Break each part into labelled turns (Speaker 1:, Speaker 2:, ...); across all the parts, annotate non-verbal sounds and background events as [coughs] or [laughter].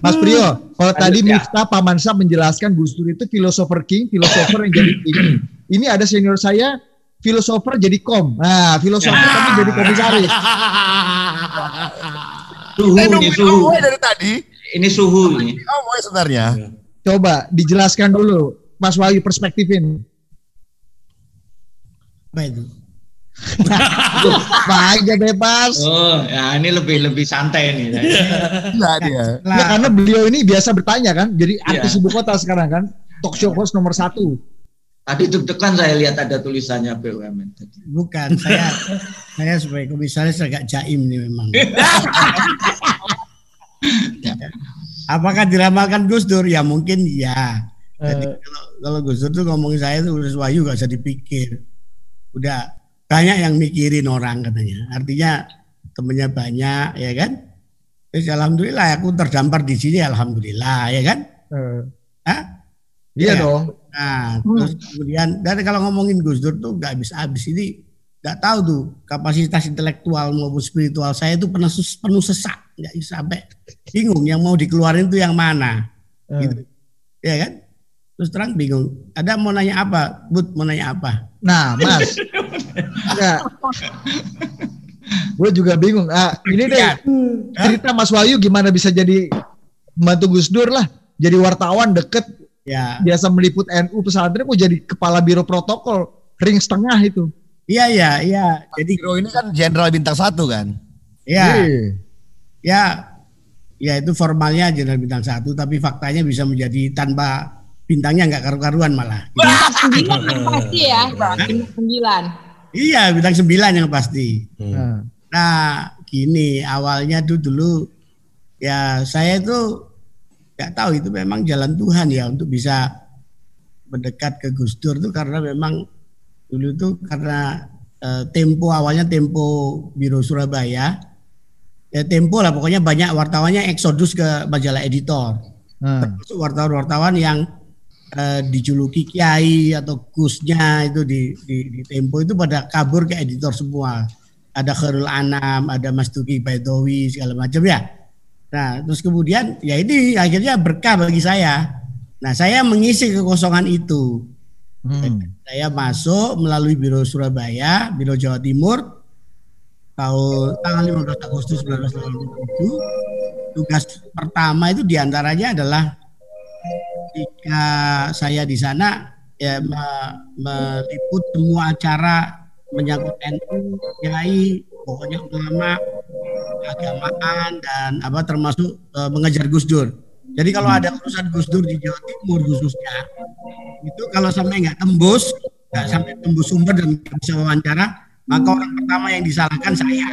Speaker 1: Mas Priyo, kalau tadi ya. Miftah Pamansa menjelaskan Gus Dur itu filosofer king, filosofer yang jadi king. Ini ada senior saya, filosofer jadi kom. Nah, filosofer ya. tapi jadi komisaris.
Speaker 2: suhu ini suhu. dari tadi. Ini suhu ini.
Speaker 1: Oh, sebenarnya. Coba dijelaskan dulu, Mas Wahyu perspektifin. Apa itu? Aja bebas.
Speaker 2: Oh, ya ini lebih lebih santai nih. [laughs]
Speaker 1: Enggak dia. Nah, karena beliau ini biasa bertanya kan, jadi iya. artis ibu kota sekarang kan, talk show host nomor satu.
Speaker 2: Tadi deg-degan saya lihat ada tulisannya BUMN tadi.
Speaker 3: Bukan, saya [laughs] saya sebagai komisaris agak jaim nih memang. [laughs] Apakah diramalkan Gus Dur? Ya mungkin ya. Jadi uh, kalau, kalau Gus Dur tuh ngomongin saya tuh udah Wahyu gak usah dipikir. Udah banyak yang mikirin orang katanya. Artinya temennya banyak ya kan. Terus alhamdulillah aku terdampar di sini alhamdulillah ya kan. Uh,
Speaker 1: Hah? Iya ya. dong.
Speaker 3: Nah, hmm. terus kemudian dan kalau ngomongin Gus Dur tuh nggak habis-habis ini nggak tahu tuh kapasitas intelektual maupun spiritual saya itu penuh penuh sesak nggak sampai bingung yang mau dikeluarin itu yang mana uh. gitu ya kan terus terang bingung ada mau nanya apa but mau nanya apa
Speaker 1: nah mas Enggak. Gue juga bingung. Ah, ini deh ya. cerita Mas Wahyu gimana bisa jadi membantu Gus Dur lah. Jadi wartawan deket. Ya. Biasa meliput NU pesantren mau jadi kepala biro protokol ring setengah itu.
Speaker 3: Iya iya iya.
Speaker 1: Jadi biro ini kan jenderal bintang satu kan.
Speaker 3: Iya. Iya. Ya. Ya itu formalnya jenderal bintang satu, tapi faktanya bisa menjadi tanpa bintangnya nggak karu-karuan malah. [laughs]
Speaker 4: Bintang sembilan pasti ya. Bintang sembilan.
Speaker 3: Iya, bintang sembilan yang pasti. Hmm. Nah, gini awalnya tuh dulu ya saya itu nggak tahu itu memang jalan Tuhan ya untuk bisa mendekat ke Gus Dur tuh karena memang dulu tuh karena eh, tempo awalnya tempo Biro Surabaya ya tempo lah pokoknya banyak wartawannya eksodus ke majalah editor. Hmm. wartawan-wartawan yang eh, dijuluki kiai atau gusnya itu di, di, di Tempo itu pada kabur ke editor semua. Ada Khairul Anam, ada Mas Tuki Baidowi segala macam ya. Nah, terus kemudian ya ini akhirnya berkah bagi saya. Nah, saya mengisi kekosongan itu. Hmm. Saya masuk melalui Biro Surabaya, Biro Jawa Timur tahun tanggal 15 Agustus 1987. Tugas pertama itu di antaranya adalah ketika saya di sana ya meliput semua acara menyangkut NU, Kiai, pokoknya ulama, agamaan dan apa termasuk e, mengejar Gus Dur. Jadi kalau ada urusan Gus Dur di Jawa Timur khususnya, itu kalau sampai nggak tembus, nggak sampai tembus sumber dan nggak bisa wawancara, maka orang pertama yang disalahkan saya.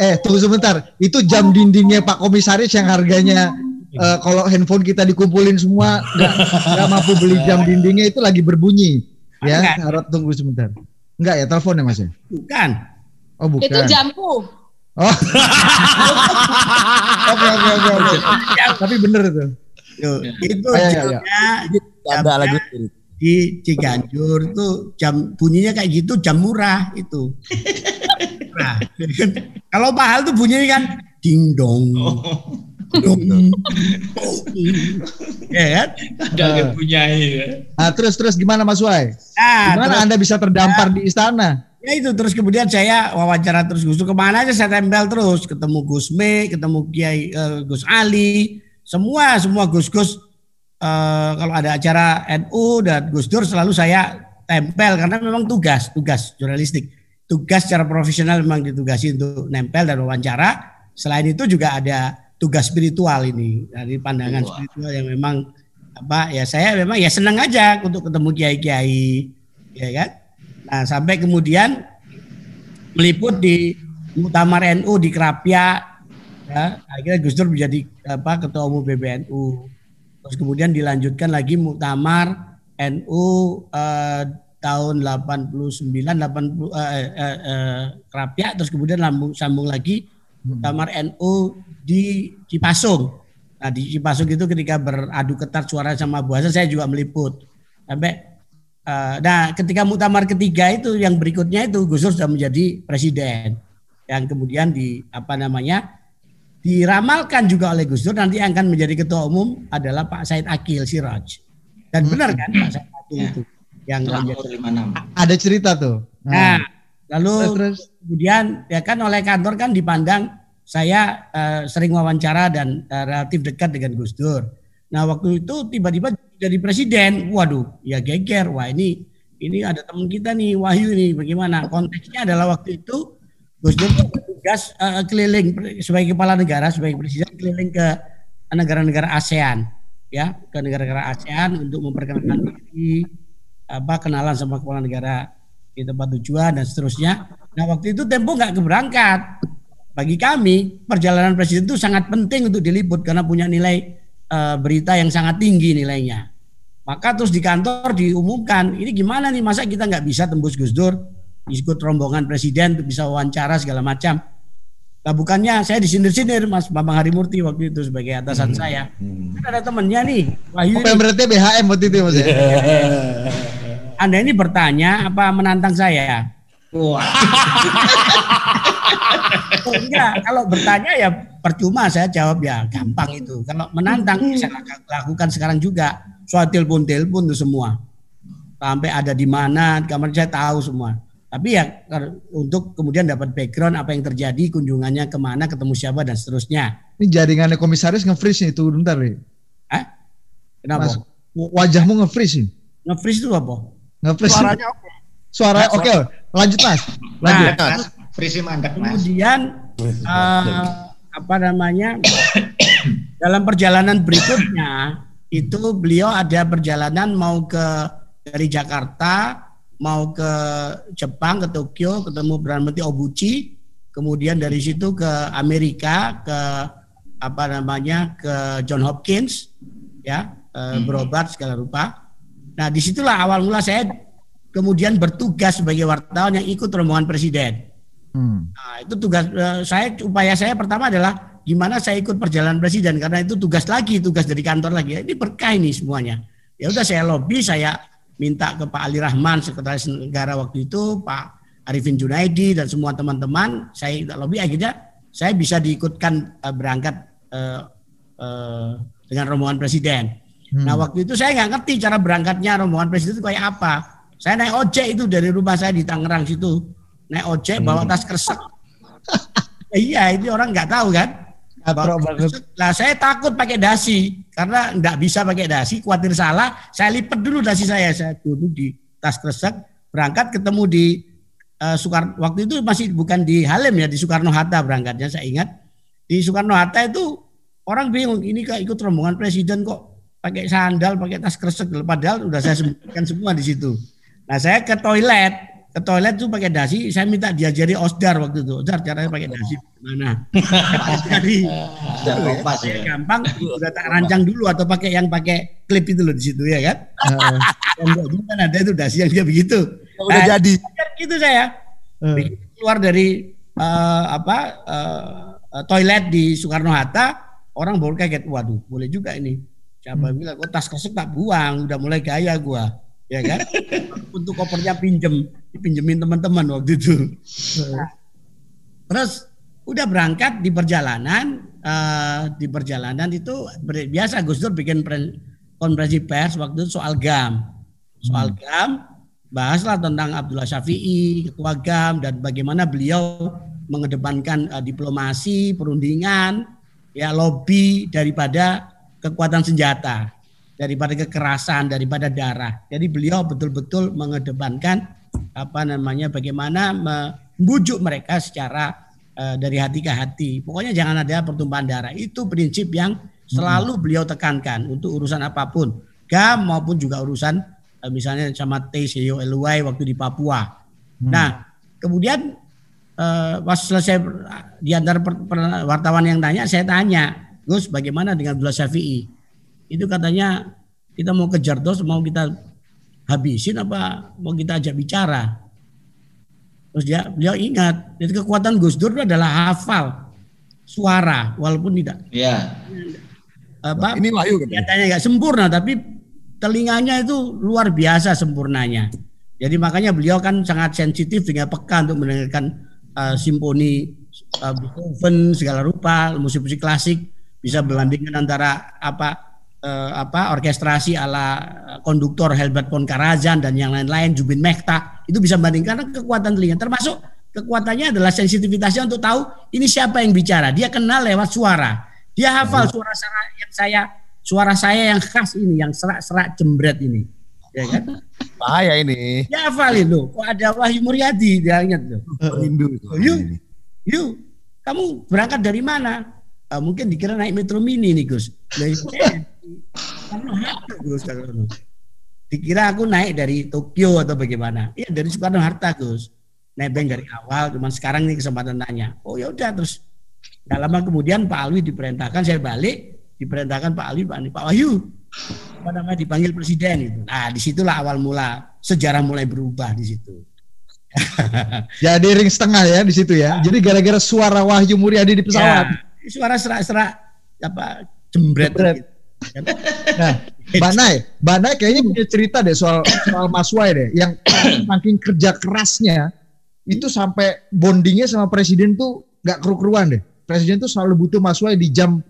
Speaker 1: Eh, tunggu sebentar. Itu jam dindingnya Pak Komisaris yang harganya uh, kalau handphone kita dikumpulin semua nggak mampu beli jam [laughs] dindingnya itu lagi berbunyi. Ya Enggak. harap tunggu sebentar. Enggak ya telepon ya mas ya?
Speaker 3: Bukan.
Speaker 4: Oh bukan. Itu jamku.
Speaker 1: Oh. [laughs] Oke oke oke tapi bener itu.
Speaker 3: Itu oh, ya, ya. ada lagi di Ciganjur itu jam bunyinya kayak gitu jam murah itu. [laughs] Nah, kalau mahal tuh bunyinya kan ding dong. Oh
Speaker 1: ya kan? Ada uh. punya ya. Nah, terus terus gimana Mas Wai? Nah, gimana terus, Anda bisa terdampar ya, di istana?
Speaker 3: Ya itu terus kemudian saya wawancara terus Gus ke mana aja saya tempel terus ketemu Gus Me, ketemu Kiai uh, Gus Ali, semua semua Gus Gus uh, kalau ada acara NU dan Gus Dur selalu saya tempel karena memang tugas tugas jurnalistik tugas secara profesional memang ditugasi untuk nempel dan wawancara. Selain itu juga ada tugas spiritual ini. Dari pandangan Wah. spiritual yang memang apa ya saya memang ya senang aja untuk ketemu kiai-kiai ya kan? Nah sampai kemudian meliput di Muktamar NU di Kerapia ya akhirnya Gus Dur menjadi apa ketua umum PBNU terus kemudian dilanjutkan lagi Muktamar NU eh, tahun 89 80 eh, eh, eh, Kerapia terus kemudian lambung sambung lagi Muktamar NU di Cipasung. Nah di Cipasung itu ketika beradu ketat suara sama Buasa saya juga meliput. Sampai uh, nah ketika muktamar ketiga itu yang berikutnya itu Gus Dur sudah menjadi presiden yang kemudian di apa namanya diramalkan juga oleh Gus Dur nanti yang akan menjadi ketua umum adalah Pak Said Akil Siraj. Dan benar kan Pak Said Akil
Speaker 2: Ya.
Speaker 3: itu yang menjadi
Speaker 2: 56.
Speaker 1: Ada cerita tuh.
Speaker 3: Nah, lalu
Speaker 1: terus
Speaker 3: kemudian ya kan oleh kantor kan dipandang saya eh, sering wawancara dan eh, relatif dekat dengan Gus Dur. Nah waktu itu tiba-tiba jadi presiden, waduh, ya geger, wah ini ini ada teman kita nih Wahyu nih, bagaimana? Konteksnya adalah waktu itu Gus Dur tuh bertugas eh, keliling sebagai kepala negara, sebagai presiden keliling ke negara-negara ASEAN, ya ke negara-negara ASEAN untuk memperkenalkan diri, apa kenalan sama kepala negara di tempat tujuan dan seterusnya. Nah waktu itu Tempo nggak keberangkat. Bagi kami perjalanan presiden itu sangat penting untuk diliput karena punya nilai eh, berita yang sangat tinggi nilainya. Maka terus di kantor diumumkan ini gimana nih masa kita nggak bisa tembus Gus Dur ikut rombongan presiden untuk bisa wawancara segala macam. Nah bukannya saya disindir-sindir Mas Bambang Harimurti waktu itu sebagai atasan saya. Kan ada temennya nih Wahyu
Speaker 1: Oh, berarti BHM waktu itu Mas.
Speaker 3: Anda ini bertanya apa menantang saya?
Speaker 2: Wah, [laughs]
Speaker 3: enggak, kalau bertanya ya percuma saya jawab ya gampang itu. Kalau menantang saya lak- lakukan sekarang juga. Soal telepon-telepon itu semua. Sampai ada di mana, kamar saya tahu semua. Tapi ya untuk kemudian dapat background apa yang terjadi, kunjungannya ke mana, ketemu siapa dan seterusnya.
Speaker 1: Ini jaringannya komisaris nge-freeze nih tuh bentar nih.
Speaker 3: Hah? Kenapa?
Speaker 1: Mas, wajahmu nge-freeze nih.
Speaker 3: Nge-freeze itu apa?
Speaker 1: Nge-freeze.
Speaker 5: Suaranya oke.
Speaker 1: Suara oke, lanjut Mas. Lanjut.
Speaker 3: Nah,
Speaker 2: frisi mandek mas.
Speaker 3: Kemudian eh, apa namanya dalam perjalanan berikutnya itu beliau ada perjalanan mau ke dari Jakarta mau ke Jepang ke Tokyo ketemu Perdana Menteri Obuchi kemudian dari situ ke Amerika ke apa namanya ke John Hopkins ya eh, berobat segala rupa. Nah di situlah awal mula saya kemudian bertugas sebagai wartawan yang ikut rombongan presiden.
Speaker 1: Hmm.
Speaker 3: Nah, itu tugas eh, saya upaya saya pertama adalah gimana saya ikut perjalanan presiden karena itu tugas lagi, tugas dari kantor lagi. Ini berkah ini semuanya. Ya udah saya lobby, saya minta ke Pak Ali Rahman sekretaris negara waktu itu, Pak Arifin Junaidi dan semua teman-teman, saya minta lobby akhirnya saya bisa diikutkan eh, berangkat eh, eh, dengan rombongan presiden. Nah waktu itu saya nggak ngerti cara berangkatnya rombongan presiden itu kayak apa. Saya naik ojek itu dari rumah saya di Tangerang situ, naik ojek bawa tas kresek. [laughs] iya, ini orang nggak tahu kan. Bawa kresek. Nah saya takut pakai dasi karena nggak bisa pakai dasi, khawatir salah. Saya lipat dulu dasi saya, saya duduk di tas kresek, berangkat ketemu di eh, Soekarno. Waktu itu masih bukan di Halim ya, di Soekarno Hatta berangkatnya. Saya ingat di Soekarno Hatta itu orang bingung ini kayak ikut rombongan presiden kok pakai sandal, pakai tas kresek, padahal udah saya [laughs] sebutkan semua di situ. Nah saya ke toilet, ke toilet tuh pakai dasi, saya minta diajari Osdar waktu itu. Osdar caranya pakai dasi gimana? Jadi [laughs]
Speaker 2: Sudah kompas ya.
Speaker 3: gampang, udah tak rancang dulu atau pakai yang pakai klip itu loh di situ ya kan? [laughs]
Speaker 1: Heeh.
Speaker 3: Enggak juga kan ada itu dasi yang dia begitu.
Speaker 5: Udah
Speaker 3: Nah,
Speaker 5: jadi.
Speaker 3: gitu saya.
Speaker 1: Eh.
Speaker 3: Begitu keluar dari eh, apa eh, eh, toilet di Soekarno Hatta, orang baru kaget, waduh, boleh juga ini. Siapa bilang, oh tas kresek tak buang, udah mulai gaya gua, ya kan? Untuk kopernya pinjem, dipinjemin teman-teman waktu itu. Nah, terus udah berangkat di perjalanan, eh, di perjalanan itu biasa Gus Dur bikin konferensi pers waktu itu soal GAM, soal GAM bahaslah tentang Abdullah Syafi'i, ketua GAM dan bagaimana beliau mengedepankan eh, diplomasi, perundingan, ya lobby daripada kekuatan senjata, daripada kekerasan, daripada darah. Jadi beliau betul-betul mengedepankan apa namanya bagaimana membujuk mereka secara eh, dari hati ke hati. Pokoknya jangan ada pertumpahan darah. Itu prinsip yang selalu beliau tekankan untuk urusan apa pun, GAM maupun juga urusan eh, misalnya sama TCO LY waktu di Papua. Nah, kemudian eh, pas selesai di antara per- per- wartawan yang tanya, saya tanya, Gus, bagaimana dengan Abdullah Syafi'i? Itu katanya kita mau kejar terus, mau kita habisin apa mau kita ajak bicara? Terus dia beliau ingat, jadi kekuatan Gus Dur itu adalah hafal suara, walaupun tidak
Speaker 2: Iya.
Speaker 3: apa
Speaker 5: Ini Wahyu katanya.
Speaker 3: nggak sempurna tapi telinganya itu luar biasa sempurnanya. Jadi makanya beliau kan sangat sensitif dengan peka untuk mendengarkan uh, simfoni uh, Beethoven segala rupa, musik-musik klasik bisa berbandingkan antara apa uh, apa orkestrasi ala konduktor Helbert von Karajan dan yang lain-lain Jubin Mehta. Itu bisa bandingkan kekuatan telinga. Termasuk kekuatannya adalah sensitivitasnya untuk tahu ini siapa yang bicara. Dia kenal lewat suara. Dia hafal suara-suara yang saya suara saya yang khas ini yang serak-serak jembret ini. Ya kan? [laughs]
Speaker 5: Bahaya ini.
Speaker 3: Ya hafalin loh kok ada Wahyu Muryadi? Dia ingat loh
Speaker 5: rindu
Speaker 3: oh, yuk yuk. Kamu berangkat dari mana? Uh, mungkin dikira naik metro mini nih Gus. Dari Soekarno Hatta Gus dikira aku naik dari Tokyo atau bagaimana iya dari Soekarno Hatta Gus nebeng dari awal cuman sekarang nih kesempatan nanya oh ya udah terus Gak lama kemudian Pak Alwi diperintahkan saya balik diperintahkan Pak Alwi Pak, Pak Wahyu apa namanya dipanggil presiden itu. Nah di situlah awal mula sejarah mulai berubah di situ. [laughs]
Speaker 1: Jadi ring setengah ya di situ ya. Jadi gara-gara suara Wahyu Muryadi di pesawat.
Speaker 3: Ya, suara serak-serak apa jembret. jembret. Gitu.
Speaker 1: Nah, Mbak [laughs] Nay, Mbak Nay kayaknya punya cerita deh soal soal Mas Wai deh, yang [clears throat] makin kerja kerasnya itu sampai bondingnya sama presiden tuh nggak keru-keruan deh. Presiden tuh selalu butuh Mas Wai di jam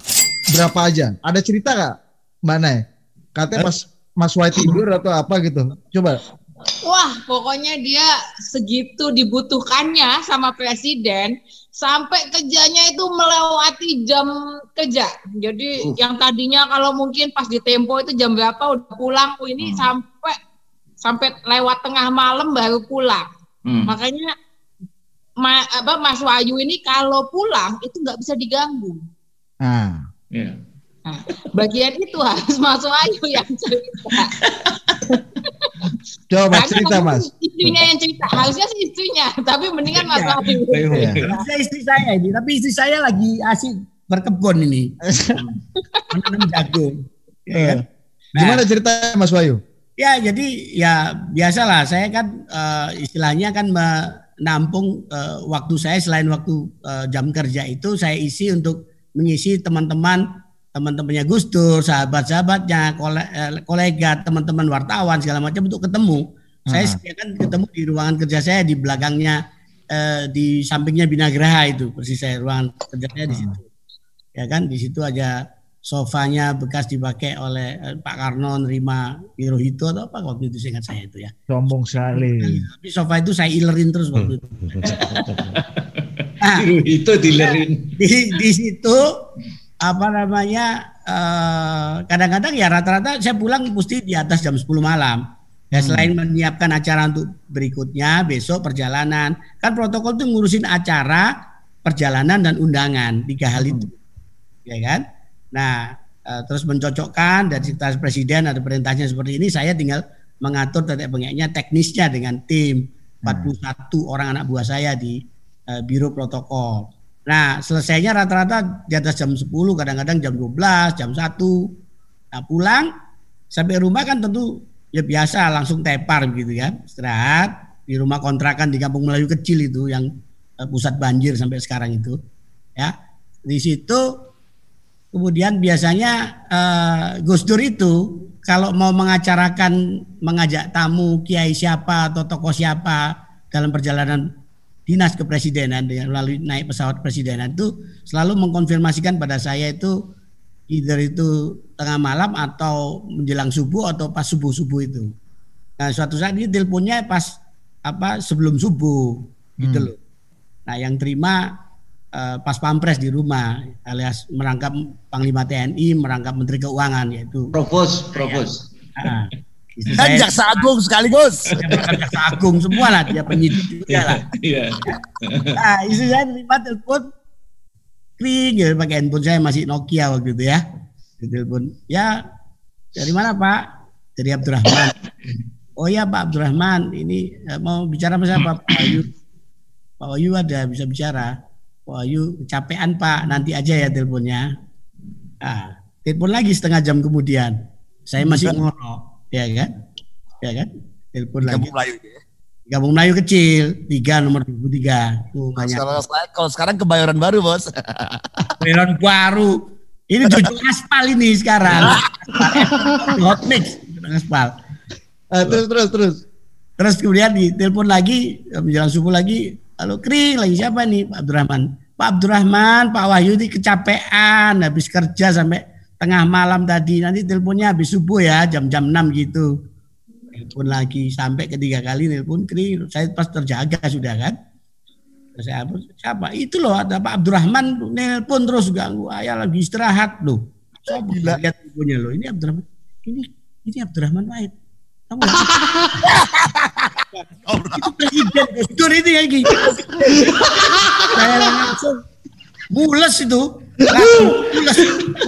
Speaker 1: berapa aja. Ada cerita nggak, Mbak Nay? Katanya pas Mas Wai tidur atau apa gitu. Coba.
Speaker 4: Wah, pokoknya dia segitu dibutuhkannya sama presiden sampai kerjanya itu melewati jam kerja. Jadi uh. yang tadinya kalau mungkin pas di tempo itu jam berapa udah pulang, oh ini hmm. sampai sampai lewat tengah malam baru pulang. Hmm. Makanya ma, apa Mas Wahyu ini kalau pulang itu nggak bisa diganggu.
Speaker 1: Ah.
Speaker 4: Yeah. Nah, bagian itu harus Mas Wahyu yang cerita. [laughs]
Speaker 1: Coba cerita Mas.
Speaker 4: Istrinya yang cerita, harusnya sih istrinya, [laughs] tapi mendingan Mas iya. Wahyu.
Speaker 3: Ya. Saya istri saya ini, tapi istri saya lagi asik berkebun ini. [laughs] Menanam jagung.
Speaker 1: Ya, kan? nah, Gimana cerita Mas Wahyu?
Speaker 3: Ya, jadi ya biasalah saya kan uh, istilahnya kan menampung uh, waktu saya selain waktu uh, jam kerja itu saya isi untuk mengisi teman-teman teman-temannya Gus Dur, sahabat-sahabatnya, eh, kolega, teman-teman wartawan segala macam untuk ketemu. Hmm. Saya sediakan ketemu di ruangan kerja saya di belakangnya eh, di sampingnya Binagraha itu persis saya ruangan kerjanya di situ. Ya kan di situ aja sofanya bekas dipakai oleh eh, Pak Karno nerima Hirohito atau apa waktu itu seingat saya itu ya.
Speaker 1: Sombong sekali.
Speaker 3: Tapi sofa itu saya ilerin terus waktu itu. [laughs]
Speaker 2: nah, Hirohito dilerin.
Speaker 3: Di, di situ apa namanya eh, kadang-kadang uh, ya rata-rata saya pulang mesti di atas jam 10 malam. Ya hmm. selain menyiapkan acara untuk berikutnya besok perjalanan, kan protokol itu ngurusin acara, perjalanan dan undangan tiga hal itu, hmm. ya kan? Nah uh, terus mencocokkan dari sekretaris presiden ada perintahnya seperti ini, saya tinggal mengatur tetek bengeknya teknisnya dengan tim 41 hmm. orang anak buah saya di uh, biro protokol. Nah, selesainya rata-rata di atas jam 10, kadang-kadang jam 12, jam 1. Nah, pulang sampai rumah kan tentu ya biasa langsung tepar gitu kan. Istirahat di rumah kontrakan di Kampung Melayu kecil itu yang uh, pusat banjir sampai sekarang itu. Ya. Di situ kemudian biasanya uh, Gus Dur itu kalau mau mengacarakan mengajak tamu kiai siapa atau tokoh siapa dalam perjalanan dinas kepresidenan dengan melalui naik pesawat presidenan itu selalu mengkonfirmasikan pada saya itu either itu tengah malam atau menjelang subuh atau pas subuh subuh itu. Nah suatu saat ini teleponnya pas apa sebelum subuh gitu hmm. loh. Nah yang terima uh, pas pampres di rumah alias merangkap panglima TNI merangkap menteri keuangan yaitu.
Speaker 2: Provos, provos.
Speaker 5: Nah, Saya, jaksa agung sekaligus.
Speaker 3: jaksa agung semua lah dia penyidik juga lah. Iya. nah, istri saya terima telepon kring ya pakai handphone saya masih Nokia waktu itu ya. Telepon, ya dari mana Pak? Dari Abdurrahman. Oh ya Pak Abdurrahman, ini eh, mau bicara sama siapa Pak Wahyu? Pak Wahyu ada bisa bicara. Pak Wahyu kecapean Pak, nanti aja ya teleponnya. Ah, telepon lagi setengah jam kemudian. Saya masih ngorok ya kan? Ya kan? Telepon lagi. Kampung Melayu ya. Gabung Melayu kecil, tiga nomor tujuh tiga. Tuh banyak.
Speaker 5: Kalau, kalau sekarang kebayoran baru bos. [laughs]
Speaker 3: kebayoran baru. Ini cucu aspal ini sekarang. [laughs] Hot mix aspal.
Speaker 1: Uh, terus terus terus.
Speaker 3: Terus kemudian di telepon lagi menjelang subuh lagi, halo kering lagi siapa nih Pak Abdurrahman? Pak Abdurrahman, Pak Wahyu ini kecapean habis kerja sampai tengah malam tadi. Nanti teleponnya habis subuh ya, jam-jam 6 gitu. Telepon lagi sampai ketiga kali telepon kri. Saya pas terjaga sudah kan. Saya siapa? Itu loh ada Pak Abdurrahman nelpon terus ganggu. Ayah lagi istirahat loh. Saya
Speaker 5: Gila.
Speaker 3: lihat teleponnya loh. Ini Abdurrahman. Ini ini Abdurrahman Wahid. Kamu [laughs] itu presiden Gus Dur itu kayak gitu. [laughs] Saya langsung mules itu.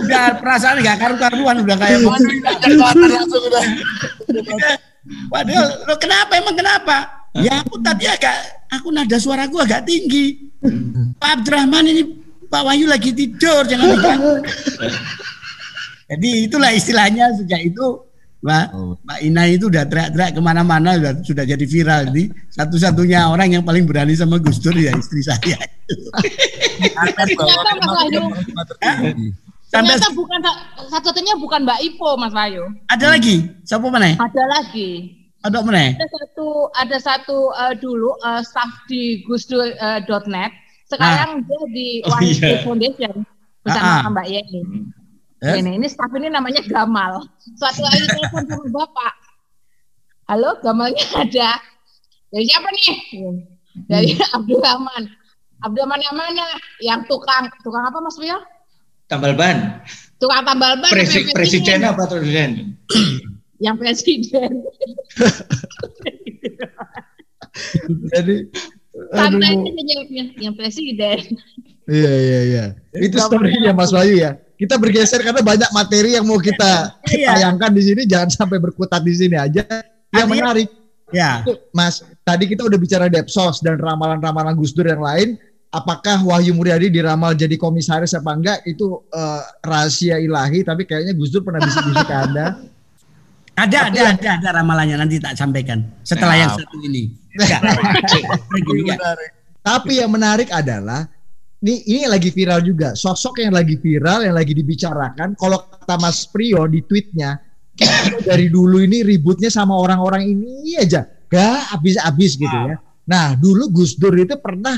Speaker 3: Udah perasaan nggak karu-karuan udah kayak
Speaker 5: langsung udah.
Speaker 3: Padahal lo kenapa emang kenapa? Ya aku tadi agak aku nada suaraku agak tinggi. Pak Abdurrahman ini Pak Wahyu lagi tidur jangan diganggu. Jadi itulah istilahnya sejak itu Mbak, Mbak Ina itu udah teriak-teriak ke mana-mana sudah, sudah jadi viral. Jadi satu-satunya orang yang paling berani sama Gus Dur ya istri saya.
Speaker 4: Ternyata Mas Wahyu, ternyata bukan satu-satunya bukan Mbak Ipo Mas Wahyu.
Speaker 3: ada lagi, siapa mana?
Speaker 4: Ada lagi.
Speaker 3: Ada mana?
Speaker 4: Ada satu ada satu eh, dulu eh, staff di gusdur.net. Sekarang dia di
Speaker 2: Oh,
Speaker 4: One
Speaker 2: iya.
Speaker 4: Day Foundation bersama
Speaker 3: Ah, ah.
Speaker 4: Mbak Yeni.
Speaker 3: Eh?
Speaker 4: Ini, ini staff ini namanya Gamal. Suatu hari telepon sama Bapak. Halo, Gamalnya [laughs] ada. Dari siapa nih? Dari
Speaker 2: Hmm.
Speaker 4: Abdurrahman. Abdurrahman yang mana? Yang tukang tukang apa Mas Rio?
Speaker 2: Tambal ban.
Speaker 4: Tukang tambal ban.
Speaker 2: Presi- presiden apa presiden? [clears throat]
Speaker 4: Yang presiden. [laughs]
Speaker 1: Jadi
Speaker 4: jawabnya. Yang presiden.
Speaker 1: Iya iya iya. Itu storynya Mas Wahyu ya. Kita bergeser karena banyak materi yang mau kita [laughs]
Speaker 3: Iya.
Speaker 1: tayangkan di sini. Jangan sampai berkutat di sini aja. Yang
Speaker 3: Artinya-
Speaker 1: menarik,
Speaker 3: Ya,
Speaker 1: Mas. Tadi kita udah bicara Depsos dan ramalan-ramalan Gus Dur yang lain. Apakah Wahyu Muryadi diramal jadi komisaris apa enggak? Itu eh, rahasia ilahi. Tapi kayaknya Gus Dur pernah bisik-bisik [laughs] ke Anda.
Speaker 3: ada, ada, ada, ada ramalannya nanti tak sampaikan setelah
Speaker 5: Nah.
Speaker 3: yang satu ini. [laughs]
Speaker 1: Tapi yang menarik adalah ini ini yang lagi viral juga. Sosok yang lagi viral, yang lagi dibicarakan. Kalau kata Mas Prio di tweetnya, dari dulu ini ributnya sama orang-orang ini aja, gak habis-habis gitu ya. Nah dulu Gus Dur itu pernah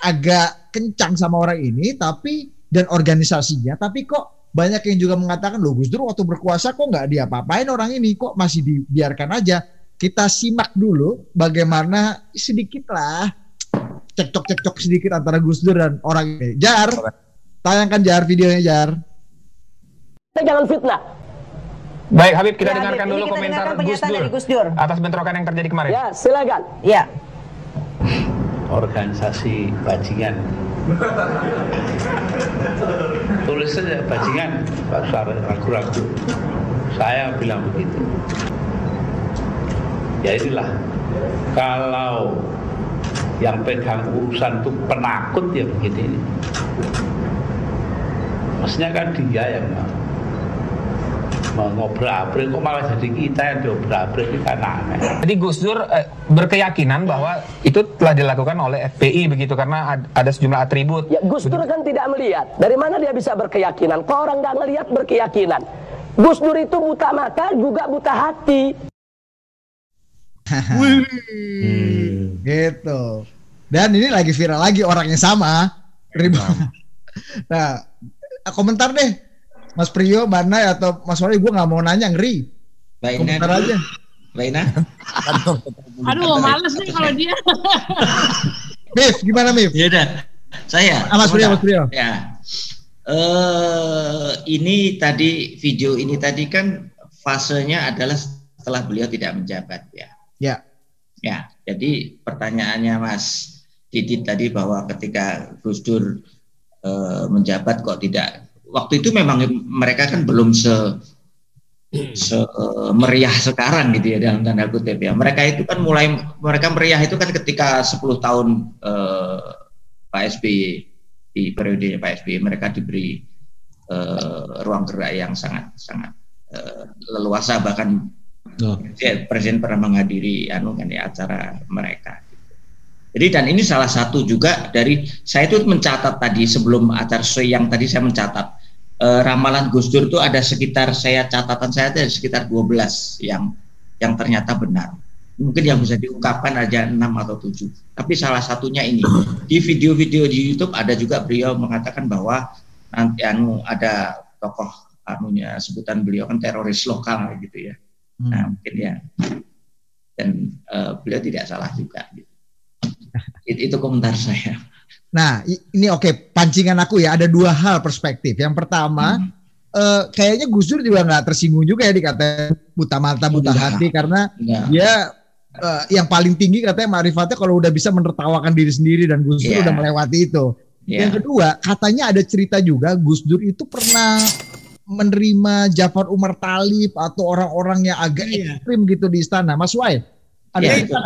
Speaker 1: agak kencang sama orang ini, tapi dan organisasinya, tapi kok banyak yang juga mengatakan loh Gus Dur waktu berkuasa kok nggak diapa-apain orang ini, kok masih dibiarkan aja. Kita simak dulu bagaimana sedikit lah cekcok-cekcok sedikit antara Gus Dur dan orang ini. Jar, tayangkan Jar videonya Jar.
Speaker 6: jangan fitnah.
Speaker 7: Baik Habib, kita
Speaker 6: Ya,
Speaker 7: dengarkan
Speaker 6: Habib,
Speaker 7: dulu
Speaker 6: kita
Speaker 7: komentar
Speaker 6: dengarkan
Speaker 7: Gus Dur,
Speaker 6: dari Gus Dur.
Speaker 7: atas bentrokan yang terjadi kemarin.
Speaker 6: Ya, silakan.
Speaker 8: Ya,
Speaker 9: organisasi bajingan. Tulis saja bajingan, Pak Suara ragu-ragu. Saya bilang begitu. Ya inilah, kalau yang pegang urusan itu penakut ya begini. Maksudnya kan dia yang mau ngobrak-abrik, kok malah jadi kita yang diobrak-abrik itu kan aneh.
Speaker 7: Jadi Gus Dur eh, berkeyakinan bahwa itu telah dilakukan oleh FPI begitu karena ad- ada sejumlah atribut.
Speaker 6: Ya, Gus Dur kan tidak melihat. Dari mana dia bisa berkeyakinan? Kok orang nggak ngelihat berkeyakinan? Gus Dur itu buta mata juga buta hati. [laughs]
Speaker 1: Gitu. Dan ini lagi viral lagi orang yang sama. Ribut. [laughs] nah, komentar deh. Mas Prio, Mbak Nay atau Mas Wali, gue nggak mau nanya ngeri.
Speaker 2: Mbak Ina
Speaker 1: Komentar aja.
Speaker 2: Mbak Ina. [laughs]
Speaker 4: Aduh, males nih kalau dia.
Speaker 1: Mif, gimana Mif?
Speaker 2: Ya udah. Saya.
Speaker 1: Ah, Mas
Speaker 2: Sebentar.
Speaker 1: Mas Prio.
Speaker 2: Ya. Eh ini tadi video ini tadi kan fasenya adalah setelah beliau tidak menjabat ya.
Speaker 1: Ya.
Speaker 2: Ya, jadi pertanyaannya Mas Didit tadi bahwa ketika Gus Dur eh, menjabat kok tidak waktu itu memang mereka kan belum se se meriah sekarang gitu ya dalam tanda kutip ya. Mereka itu kan mulai mereka meriah itu kan ketika 10 tahun eh, Pak SBY di periode Pak SBY mereka diberi eh, ruang gerak yang sangat sangat eh, leluasa bahkan Presiden, Presiden pernah menghadiri anu kan ya acara mereka. Jadi dan ini salah satu juga dari saya itu mencatat tadi sebelum acara yang tadi saya mencatat eh, ramalan Gus Dur itu ada sekitar saya catatan saya ada sekitar 12 yang yang ternyata benar. mungkin yang bisa diungkapkan aja enam atau tujuh. Tapi salah satunya ini di video-video di YouTube ada juga beliau mengatakan bahwa nanti anu ada tokoh anunya sebutan beliau kan teroris lokal gitu ya. Hmm. Nah mungkin ya dan uh, beliau tidak salah juga. Gitu. It, itu komentar saya.
Speaker 1: Nah ini oke okay, pancingan aku ya ada dua hal perspektif. Yang pertama hmm uh, kayaknya Gus Dur juga nggak tersinggung juga ya dikata buta mata buta hati karena ya. dia uh, yang paling tinggi katanya marifatnya kalau udah bisa menertawakan diri sendiri dan Gus Dur yeah. udah melewati itu. Yeah. Yang kedua, katanya ada cerita juga Gus Dur itu pernah menerima Jafar Umar Talib atau orang-orang yang agak yeah. ekstrim gitu di istana. Mas Wai, ada yeah,
Speaker 3: cerita?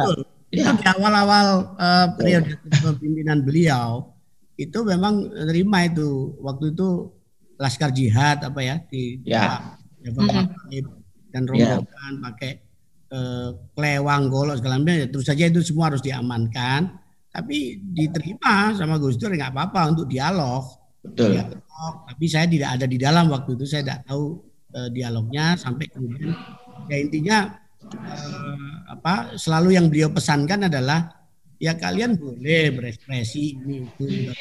Speaker 3: Ya. Di awal-awal uh, periode kepemimpinan beliau itu memang terima itu waktu itu laskar jihad apa ya di
Speaker 2: ya.
Speaker 3: Jafar Umar Talib dan rombongan yeah. pakai eh, klewang golok segala macam ya, terus saja itu semua harus diamankan tapi diterima sama Gus Dur nggak apa-apa untuk dialog
Speaker 2: betul
Speaker 3: dialog. tapi saya tidak ada di dalam waktu itu saya tidak tahu eh, dialognya sampai kemudian ya intinya eh, apa selalu yang beliau pesankan adalah ya kalian boleh berekspresi ini itu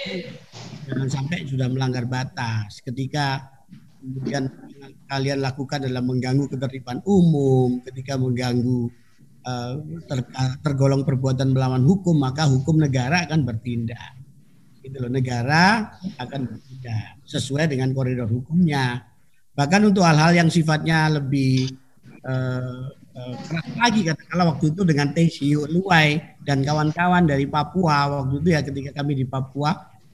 Speaker 3: jangan sampai sudah melanggar batas ketika kemudian kalian lakukan adalah mengganggu ketertiban umum, ketika mengganggu ter, tergolong perbuatan melawan hukum, maka hukum negara akan bertindak. Itu loh, negara akan bertindak sesuai dengan koridor hukumnya. Bahkan untuk hal-hal yang sifatnya lebih uh, uh, keras lagi katakanlah waktu itu dengan Tesiu Luai dan kawan-kawan dari Papua waktu itu ya ketika kami di Papua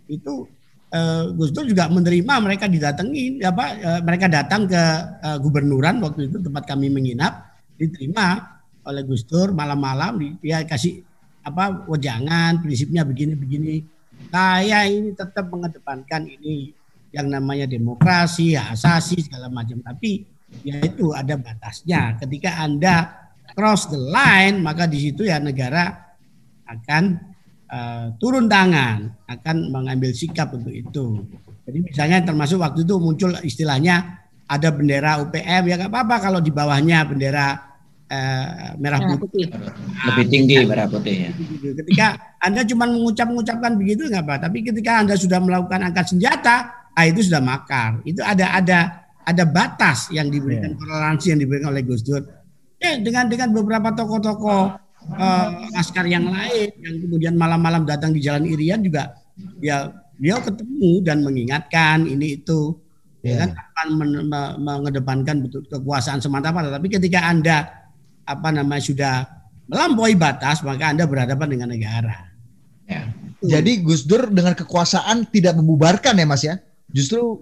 Speaker 3: itu uh, Gus Dur juga menerima mereka didatangi apa uh, mereka datang ke uh, gubernuran waktu itu tempat kami menginap diterima oleh Gus Dur malam-malam dia kasih apa wejangan prinsipnya begini-begini saya ini tetap mengedepankan ini yang namanya demokrasi asasi segala macam tapi ya itu ada batasnya ketika anda cross the line maka di situ ya negara akan uh, turun tangan akan mengambil sikap untuk itu. Jadi misalnya termasuk waktu itu muncul istilahnya ada bendera UPM ya nggak apa-apa kalau di bawahnya bendera uh, merah putih.
Speaker 2: Lebih tinggi merah putih ya.
Speaker 3: Ketika Anda cuma mengucap-mengucapkan begitu nggak apa, tapi ketika Anda sudah melakukan angkat senjata, ah itu sudah makar. Itu ada ada ada batas yang diberikan yeah. toleransi yang diberikan oleh Gus Dur. Ya, dengan dengan beberapa tokoh-tokoh uh, askar yang lain yang kemudian malam-malam datang di Jalan Irian juga ya beliau ketemu dan mengingatkan ini itu yeah. ya kan akan men, me, mengedepankan betul kekuasaan semata-mata tapi ketika Anda apa namanya sudah melampaui batas maka Anda berhadapan dengan negara.
Speaker 1: Ya. Jadi Gus Dur dengan kekuasaan tidak membubarkan ya Mas ya. Justru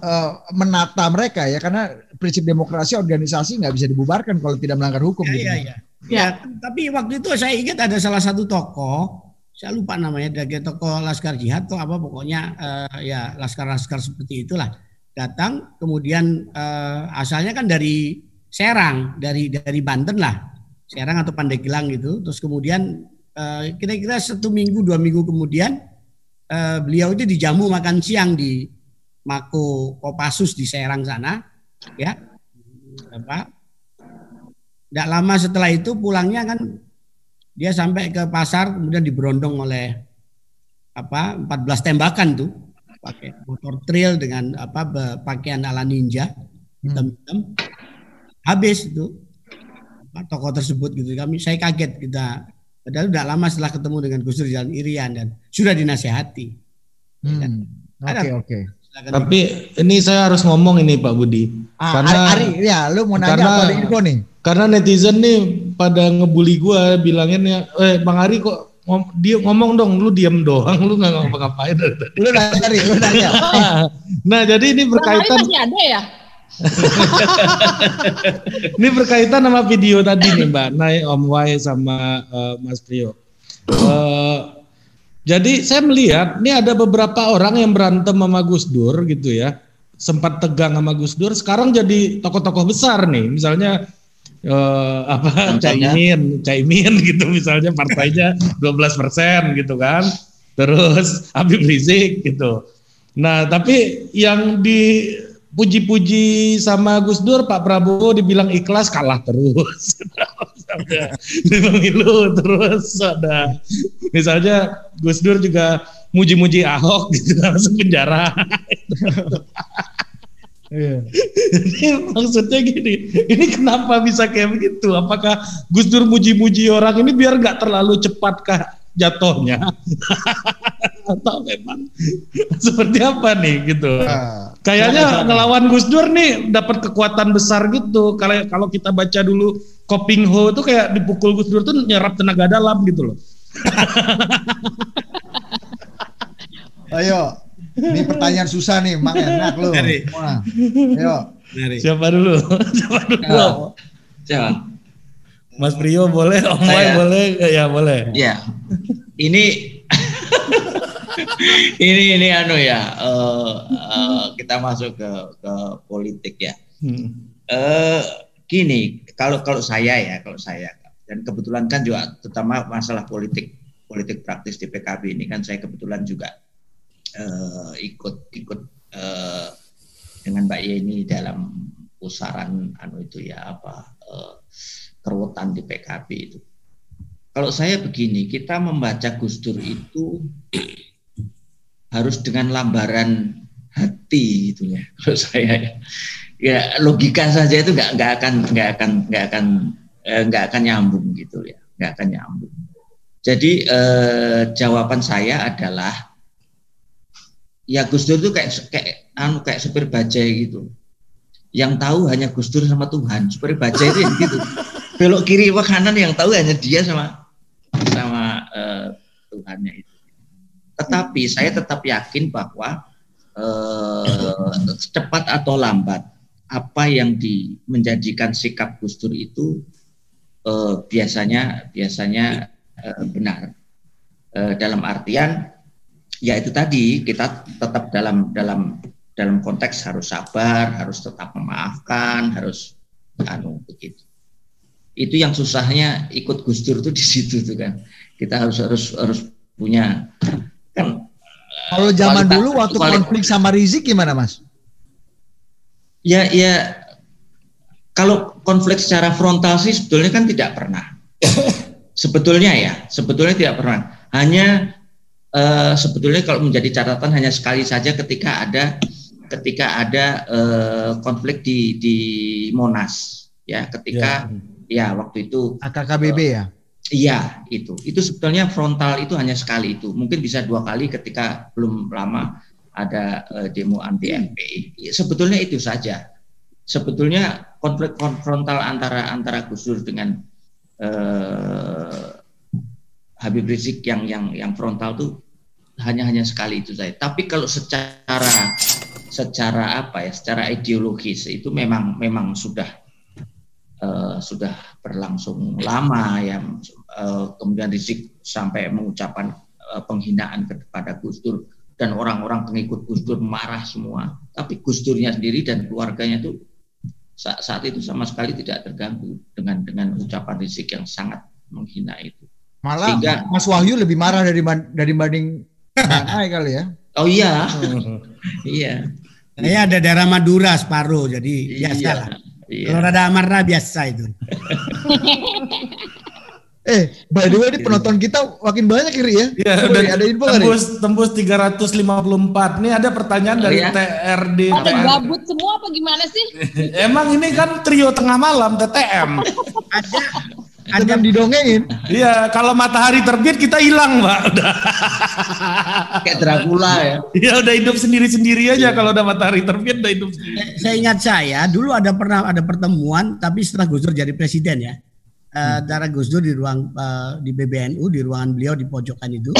Speaker 1: uh, menata mereka ya karena prinsip demokrasi organisasi nggak bisa dibubarkan kalau tidak melanggar hukum.
Speaker 3: Ya, gitu. ya, ya. Ya, tapi waktu itu saya ingat ada salah satu tokoh, saya lupa namanya, dari tokoh Laskar Jihad atau apa pokoknya uh, ya laskar-laskar seperti itulah datang, kemudian uh, asalnya kan dari Serang, dari dari Banten lah, Serang atau Pandeglang gitu, terus kemudian uh, kira-kira satu minggu dua minggu kemudian uh, beliau itu dijamu makan siang di Mako Kopassus di Serang sana, ya. Apa? Tidak lama setelah itu pulangnya kan dia sampai ke pasar kemudian diberondong oleh apa 14 tembakan tuh. Pakai motor trail dengan apa pakaian ala ninja hitam-hitam habis itu apa, tokoh tersebut gitu kami saya kaget kita padahal tidak lama setelah ketemu dengan Gus Dur Jalan Irian dan sudah dinasehati
Speaker 1: hmm. oke oke okay, okay.
Speaker 8: Tapi ini saya harus ngomong ini Pak Budi.
Speaker 1: Ah, karena Ari, Ari, ya lu mau nanya karena, apa info nih?
Speaker 8: Karena netizen nih pada ngebully gua bilangin eh Bang Ari kok ngom, dia ngomong dong lu diem doang lu nggak ngapa-ngapain dari tadi.
Speaker 1: Lu nanya lu nanya. [laughs]
Speaker 8: nah, jadi ini berkaitan
Speaker 4: Bang Ari masih ada ya? [laughs]
Speaker 8: ini berkaitan sama video tadi nih Mbak Nay, Om Wai sama uh, Mas Prio. Uh, jadi saya melihat ini ada beberapa orang yang berantem sama Gus Dur gitu ya. Sempat tegang sama Gus Dur, sekarang jadi tokoh-tokoh besar nih. Misalnya eh, apa Caimin, Caimin [laughs] gitu misalnya partainya 12 persen gitu kan. Terus Habib Rizik gitu. Nah tapi yang di puji-puji sama Gus Dur, Pak Prabowo dibilang ikhlas kalah terus. [laughs] di pemilu terus ada. Misalnya Gus Dur juga muji-muji Ahok gitu langsung penjara. [laughs] Jadi maksudnya gini, ini kenapa bisa kayak begitu? Apakah Gus Dur muji-muji orang ini biar nggak terlalu cepat kah jatuhnya? [laughs] Atau memang [laughs] seperti apa nih gitu? Nah, Kayaknya ngelawan Gus Dur nih dapat kekuatan besar gitu. Kalau kalau kita baca dulu Kopingho itu kayak dipukul Gus Dur tuh nyerap tenaga dalam gitu loh. [laughs]
Speaker 1: Ayo, ini pertanyaan susah nih, Mak enak lu. Dari.
Speaker 8: Ayo. Dari. [laughs] Siapa dulu? Siapa dulu? Siapa? Mas Prio boleh, Om Wai boleh, ya boleh.
Speaker 2: Ya, ini [laughs] ini ini anu ya, uh, uh, kita masuk ke ke politik ya. Hmm. Uh, gini, kalau kalau saya ya, kalau saya dan kebetulan kan juga terutama masalah politik politik praktis di PKB ini kan saya kebetulan juga uh, ikut ikut uh, dengan Mbak Yeni dalam pusaran anu itu ya apa uh, keruwetan di PKB itu. Kalau saya begini, kita membaca Gus Dur itu harus dengan lambaran hati itu ya. [laughs] Kalau saya ya, ya logika saja itu nggak nggak akan nggak akan nggak akan nggak akan nyambung gitu ya, nggak akan nyambung. Jadi eh, jawaban saya adalah ya Gus Dur itu kayak kayak anu kayak supir bajai gitu. Yang tahu hanya Gus Dur sama Tuhan. Supir bajai itu gitu. [laughs] Belok kiri ke kanan yang tahu hanya dia sama uh, Tuhannya itu. Tetapi saya tetap yakin bahwa uh, cepat atau lambat apa yang di, menjadikan sikap Gus Dur itu uh, biasanya biasanya uh, benar. Uh, dalam artian ya itu tadi kita tetap dalam dalam dalam konteks harus sabar, harus tetap memaafkan, harus anu begitu. Itu yang susahnya ikut Gus Dur itu di situ tuh kan. Kita harus harus harus punya
Speaker 1: kalau zaman kualitas, dulu waktu kualitas, konflik sama Rizik gimana, Mas?
Speaker 2: Ya, ya kalau konflik secara frontal sih sebetulnya kan tidak pernah. [laughs] sebetulnya ya, sebetulnya tidak pernah. Hanya uh, sebetulnya kalau menjadi catatan hanya sekali saja ketika ada ketika ada uh, konflik di di Monas ya ketika ya, ya waktu itu
Speaker 1: AKKBB uh, ya
Speaker 2: iya itu. Itu sebetulnya frontal itu hanya sekali itu. Mungkin bisa dua kali ketika belum lama ada uh, demo anti MPI ya, sebetulnya itu saja. Sebetulnya konflik frontal antara antara Gus Dur dengan uh, Habib Rizik yang yang yang frontal tuh hanya hanya sekali itu saja. Tapi kalau secara secara apa ya, secara ideologis itu memang memang sudah uh, sudah berlangsung lama ya. Uh, kemudian Rizik sampai mengucapkan uh, penghinaan kepada Gus Dur dan orang-orang pengikut Gus Dur marah semua. Tapi Gus Durnya sendiri dan keluarganya itu saat, saat itu sama sekali tidak terganggu dengan dengan ucapan Rizik yang sangat menghina itu.
Speaker 1: Malah Sehingga, Mas Wahyu lebih marah dari dari banding Nanai [laughs] kali ya.
Speaker 2: Oh iya. [laughs] iya.
Speaker 3: Saya ada darah Madura separuh, jadi iya, biasa lah. Iya. Kalau ada amarna biasa itu. [laughs]
Speaker 1: eh, by the way, ini penonton kita makin banyak kiri ya.
Speaker 8: Iya, udah ada info tembus, kali? tembus 354. Ini ada pertanyaan oh, dari ya? TRD.
Speaker 4: Ada gabut semua apa gimana sih? [laughs]
Speaker 8: Emang ini kan trio tengah malam TTM.
Speaker 1: ada ada yang didongengin.
Speaker 8: Iya, kalau matahari terbit kita hilang, Mbak. Udah.
Speaker 2: Kayak Dracula ya.
Speaker 8: Iya, udah hidup sendiri-sendiri aja kalau udah matahari terbit udah hidup sendiri.
Speaker 3: Saya ingat saya dulu ada pernah ada pertemuan tapi setelah Gus Dur jadi presiden ya. Uh, antara Gus Dur di ruang uh, di BBNU di ruangan beliau di pojokan itu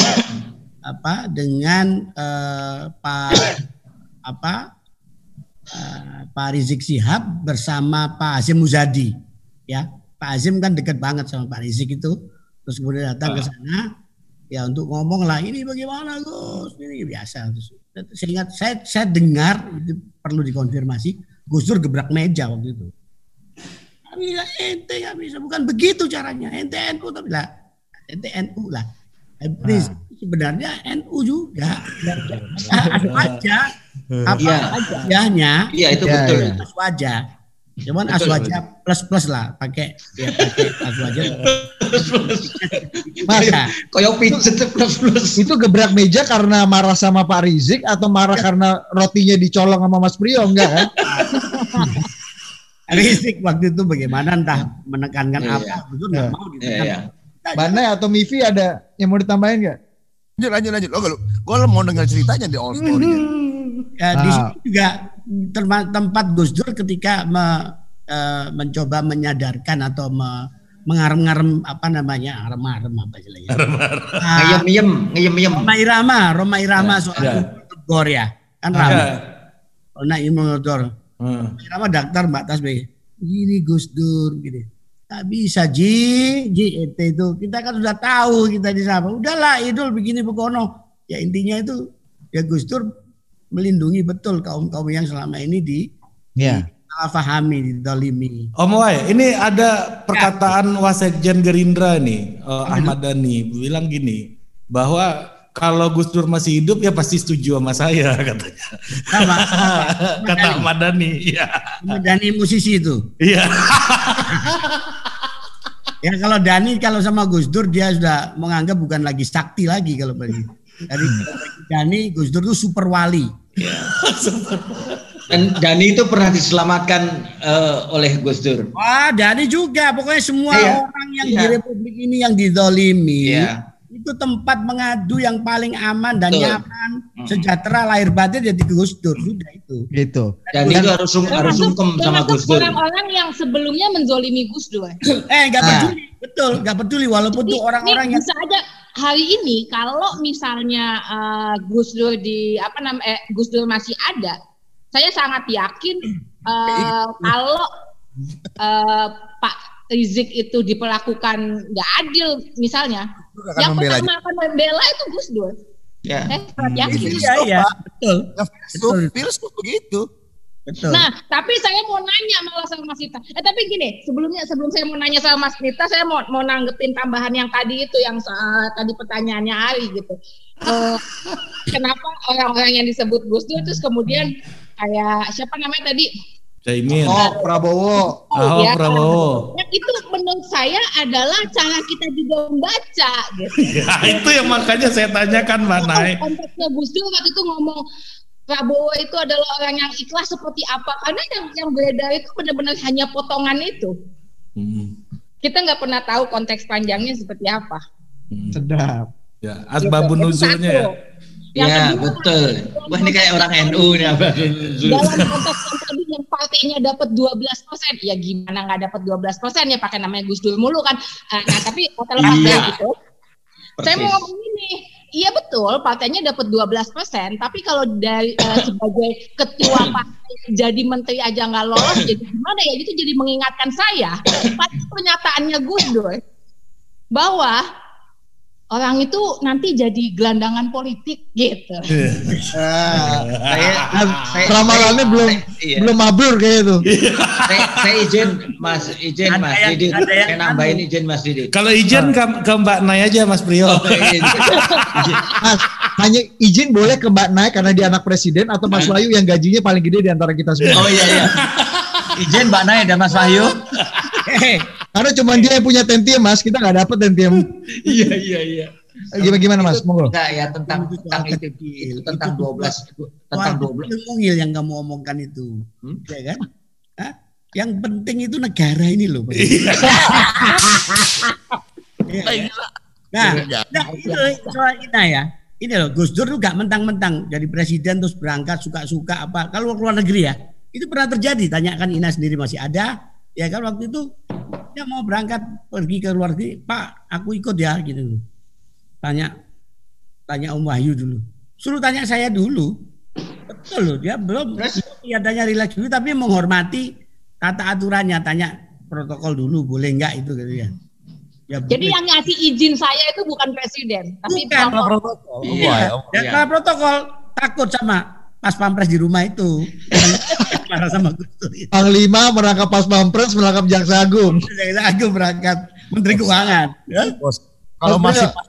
Speaker 3: [coughs] apa dengan uh, Pak apa uh, Pak Rizik Sihab bersama Pak Hasim Muzadi ya Pak Azim kan dekat banget sama Pak Rizik itu. Terus kemudian datang ke ah. sana ya untuk ngomong lah ini bagaimana Gus ini biasa. Terus, saya ingat saya saya dengar itu perlu dikonfirmasi Gus Dur gebrak meja waktu itu. Bisa ente nggak bisa bukan begitu caranya ente NU tapi lah ente NU lah. Nah. sebenarnya NU juga. [laughs] Ada aja Apa
Speaker 2: Iya.
Speaker 3: wajahnya?
Speaker 2: Iya, itu
Speaker 1: Iya,
Speaker 2: betul.
Speaker 1: iya.
Speaker 3: Aswaja. Cuman
Speaker 2: Betul,
Speaker 3: aswaja plus plus lah, pakai ya pakai aswaja. [laughs]
Speaker 1: Mas,
Speaker 3: Iya.
Speaker 2: Koyok pijet plus plus.
Speaker 1: itu gebrak meja karena marah sama Pak Rizik atau marah karena rotinya dicolong sama Mas Priyo enggak kan? [laughs]
Speaker 3: Rizik waktu itu bagaimana entah menekankan
Speaker 2: Iya.
Speaker 3: apa, itu nggak
Speaker 1: Iya.
Speaker 3: mau
Speaker 2: Iya,
Speaker 3: ditekan.
Speaker 2: iya.
Speaker 1: Banai atau Mivi ada yang mau ditambahin nggak?
Speaker 5: Lanjut, lanjut, lanjut. Oh, gue mau dengar ceritanya di all story.
Speaker 3: Ya, di
Speaker 1: Ah.
Speaker 3: situ juga terma- tempat Gus Dur ketika me- eh, mencoba menyadarkan atau me- mengarem-ngarem apa namanya arem-arem apa istilahnya Ah,
Speaker 2: Ngeyem-yem, ngeyem-yem.
Speaker 3: Roma Irama Roma Irama
Speaker 8: Ya.
Speaker 3: soal
Speaker 8: Ya.
Speaker 3: Gor ya kan
Speaker 8: Ya.
Speaker 3: ramai Roma Imodor
Speaker 8: Hmm.
Speaker 3: Irama daftar Mbak Tasbih gini Gus Dur gini tak bisa Ji. Ji itu, itu. Kita kan sudah tahu kita di sana. Udahlah idul begini begono. Ya intinya itu ya Gus Dur melindungi betul kaum kaum yang selama ini di
Speaker 1: Ya.
Speaker 3: salah fahami didolimi.
Speaker 8: Om Wai, ini ada perkataan Wasekjen Gerindra nih, eh, Ahmad Dhani bilang gini, bahwa kalau Gus Dur masih hidup ya pasti setuju sama saya [laughs] katanya.
Speaker 3: sama [laughs]
Speaker 8: Kata Ahmad Dhani, iya.
Speaker 3: Dani musisi itu
Speaker 8: Iya. [laughs]
Speaker 3: Ya kalau Dani kalau sama Gus Dur dia sudah menganggap bukan lagi sakti lagi kalau bagi. Dari bagi Dani Gus Dur itu super wali.
Speaker 2: Dan Dani itu pernah diselamatkan eh, oleh Gus Dur.
Speaker 3: Wah Dani juga pokoknya semua
Speaker 2: Iya.
Speaker 3: orang yang
Speaker 2: Iya.
Speaker 3: di Republik ini yang didolimi
Speaker 2: Iya.
Speaker 3: Itu tempat mengadu yang paling aman dan
Speaker 2: Betul.
Speaker 3: nyaman sejahtera lahir batin jadi Gus Dur sudah itu.
Speaker 1: Gitu.
Speaker 2: Dani itu harus sung- harus sungkem sama Gus Dur.
Speaker 4: orang-orang yang sebelumnya menzolimi Gus Dur. [clears throat]
Speaker 3: Eh nggak
Speaker 1: Ah.
Speaker 3: peduli betul nggak peduli walaupun tuh orang-orang yang
Speaker 4: bisa aja hari ini kalau misalnya eh, Gus Dur di apa namanya eh, Gus Dur masih ada, saya sangat yakin [clears throat] eh, kalau eh, Pak Rizik itu diperlakukan nggak adil misalnya,
Speaker 5: akan
Speaker 4: yang
Speaker 5: membela
Speaker 4: pertama akan membela itu Gus Dur.
Speaker 2: Ya.
Speaker 4: Saya sangat yakin.
Speaker 3: iya iya betul
Speaker 5: Filsuf, filsuf begitu.
Speaker 3: betul.
Speaker 4: Nah, tapi saya mau nanya malah sama Mas Nita. Eh, tapi gini, sebelumnya sebelum saya mau nanya sama Mas Nita, saya mau mau nanggepin tambahan yang tadi itu yang soal tadi pertanyaannya Ari gitu. Eh, kenapa orang-orang yang disebut Gus Dur terus kemudian kayak siapa namanya tadi?
Speaker 8: Caimin.
Speaker 1: Oh, Prabowo.
Speaker 8: Ahok
Speaker 4: ya.
Speaker 8: Prabowo.
Speaker 4: Yang itu menurut saya adalah cara kita juga membaca gitu. [laughs]
Speaker 8: Ya, itu yang makanya saya tanyakan Mbak Nay.
Speaker 4: Konteksnya Gus Dur waktu itu ngomong Prabowo itu adalah orang yang ikhlas seperti apa? Karena yang yang beredar itu benar-benar hanya potongan itu.
Speaker 8: Hmm.
Speaker 4: Kita nggak pernah tahu konteks panjangnya seperti apa.
Speaker 8: Hmm.
Speaker 1: Sedap.
Speaker 8: Ya, asbabun
Speaker 4: Itu
Speaker 8: nuzulnya ya.
Speaker 4: Yang
Speaker 2: Ya, betul. Wah, ini kayak orang NU nih apa?
Speaker 4: dalam konteks partainya dapat 12 persen, ya gimana nggak dapat 12 persen ya pakai namanya Gus Dur mulu kan. Ah, Nah, tapi terlepas
Speaker 2: Iya.
Speaker 4: dari itu, saya mau
Speaker 2: Persis.
Speaker 4: ngomong ini. Iya betul, partainya dapat 12 persen, tapi kalau dari eh, [coughs] sebagai ketua partai jadi menteri aja nggak lolos, [coughs] jadi gimana ya? Itu jadi mengingatkan saya pada pernyataannya Gus Dur bahwa orang itu nanti jadi gelandangan politik gitu.
Speaker 1: Ah,
Speaker 2: Saya, saya,
Speaker 1: Ramalannya belum
Speaker 2: iya.
Speaker 1: belum mabrur kayak itu.
Speaker 2: saya, saya izin Mas izin
Speaker 3: Ada
Speaker 2: Mas
Speaker 3: yang-
Speaker 2: Didit.
Speaker 3: yang
Speaker 2: Saya nambahin izin Mas Didit.
Speaker 8: Kalau izin ke, ke Mbak Nay aja Mas Priyo.
Speaker 2: Oh, izin.
Speaker 1: Mas, hanya izin boleh ke Mbak Nay karena dia anak presiden atau Mas Wahyu yang gajinya paling gede di antara kita semua.
Speaker 2: Oh iya iya. Izin Mbak Nay dan Mas Wahyu.
Speaker 1: Karena cuma dia yang punya tentiem Mas, kita nggak dapet tentiem. [laughs]
Speaker 8: Iya iya iya.
Speaker 1: Gimana gimana Mas? Monggo.
Speaker 2: Enggak ya tentang
Speaker 3: Itu
Speaker 2: tentang itu,
Speaker 3: kecil.
Speaker 2: itu tentang
Speaker 3: Itu
Speaker 2: 12 tentang 12
Speaker 3: Yang mungil yang kamu omongkan itu,
Speaker 2: Hmm?
Speaker 3: ya kan? Hah? Yang penting itu negara ini loh. Pak. Iya, ya. Nah, nah itu soal kita ya. Ini loh, Gus Dur tuh gak mentang-mentang jadi presiden terus berangkat suka-suka apa. Kalau keluar negeri ya, itu pernah terjadi. Tanyakan Ina sendiri masih ada. Ya kan waktu itu dia mau berangkat pergi ke luar negeri, Pak, aku ikut ya gitu. Tanya tanya Om Wahyu dulu. Suruh tanya saya dulu. Betul loh, dia belum
Speaker 2: Terus?
Speaker 3: kelihatannya rileks dulu tapi menghormati tata aturannya, tanya protokol dulu boleh enggak itu gitu ya. Ya,
Speaker 4: Jadi
Speaker 3: boleh.
Speaker 4: yang ngasih izin saya itu bukan presiden, tapi
Speaker 3: Bukan.
Speaker 4: protokol.
Speaker 3: Iya. Dan
Speaker 2: Iya.
Speaker 3: kalau protokol takut sama pas pampres di rumah itu. [laughs] Marah sama Gus Dur itu.
Speaker 1: Panglima merangkap pas pampres merangkap jaksa agung.
Speaker 3: Aku berangkat Menteri Keuangan. Ya?
Speaker 5: Bos, kalau
Speaker 1: Mas
Speaker 5: masih pas,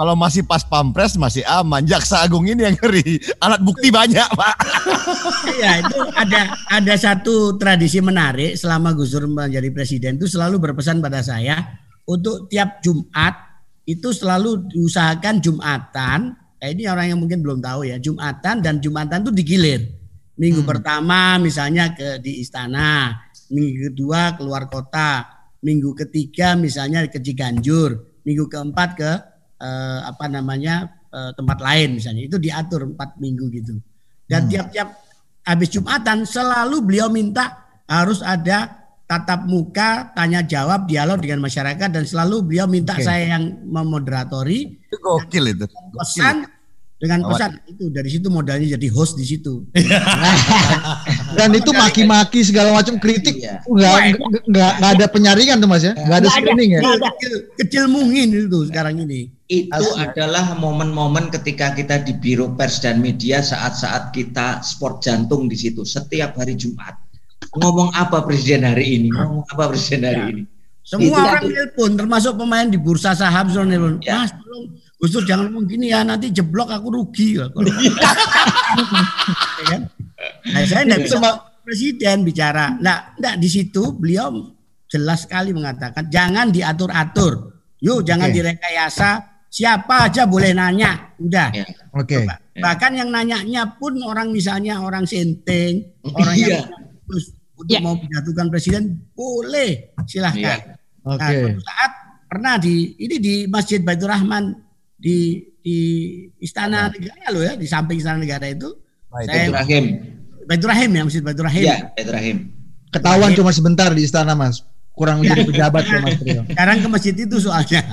Speaker 5: kalau masih pas pampres masih aman. Jaksa Agung ini yang ngeri. Alat bukti banyak, Pak. [laughs]
Speaker 3: Iya, itu ada ada satu tradisi menarik selama Gus Dur menjadi presiden itu selalu berpesan pada saya untuk tiap Jumat itu selalu diusahakan Jumatan. Eh, ini orang yang mungkin belum tahu ya, Jumatan dan Jumatan itu digilir. Minggu
Speaker 1: Hmm.
Speaker 3: pertama misalnya ke di istana, minggu kedua keluar kota, minggu ketiga misalnya ke Ciganjur, minggu keempat ke eh, apa namanya eh, tempat lain misalnya. Itu diatur empat minggu gitu. Dan tiap-tiap habis Jumatan selalu beliau minta harus ada tatap muka, tanya jawab, dialog dengan masyarakat dan selalu beliau minta
Speaker 1: Oke.
Speaker 3: saya yang memoderatori
Speaker 5: Itu gokil itu.
Speaker 3: pesan dengan pesan itu dari situ modalnya jadi host di situ. [laughs]
Speaker 1: Dan itu maki-maki segala macam kritik
Speaker 2: Iya.
Speaker 1: nggak nggak- ada penyaringan tuh Mas ya? Nggak ada screening ya?
Speaker 3: Kecil, kecil mungkin itu sekarang ini.
Speaker 2: Itu
Speaker 1: Asli.
Speaker 2: adalah momen-momen ketika kita di Biro Pers dan Media saat-saat kita sport jantung di situ setiap hari Jumat. Ngomong apa presiden hari ini? Ngomong apa presiden hari ini?
Speaker 3: Semua
Speaker 2: Itu-
Speaker 3: orang nelpon termasuk pemain di bursa saham nelpon.
Speaker 2: Ya.
Speaker 3: Mas tolong Gus Dur jangan ngomong gini ya nanti jeblok aku rugi. Kalau- Ya [laughs] kan? Nah, saya enggak bisa presiden bicara. Nah, enggak di situ beliau jelas sekali mengatakan jangan diatur-atur. Yuk jangan direkayasa. Siapa aja boleh nanya. Udah.
Speaker 2: Ya.
Speaker 1: Oke.
Speaker 3: Bah- Bahkan yang nanyanya pun orang misalnya orang senteng, orang yang
Speaker 2: Iya.
Speaker 3: Untuk
Speaker 4: Ya.
Speaker 3: mau menjatuhkan presiden boleh silahkan.
Speaker 2: Iya.
Speaker 3: Nah,
Speaker 1: Oke.
Speaker 3: suatu saat pernah di ini di Masjid Baitur Rahman di di Istana Negara loh ya, di samping Istana Negara itu.
Speaker 5: Nah, itu
Speaker 3: saya
Speaker 2: Baitur Rahim.
Speaker 3: Baitur Rahim ya, Masjid Baitur Rahim.
Speaker 2: Iya, Baitur Rahim.
Speaker 1: Ketahuan cuma sebentar di istana Mas. Kurang
Speaker 3: Ya.
Speaker 1: jadi pejabat ya Mas Trio. [laughs]
Speaker 3: Sekarang ke masjid itu soalnya. [laughs]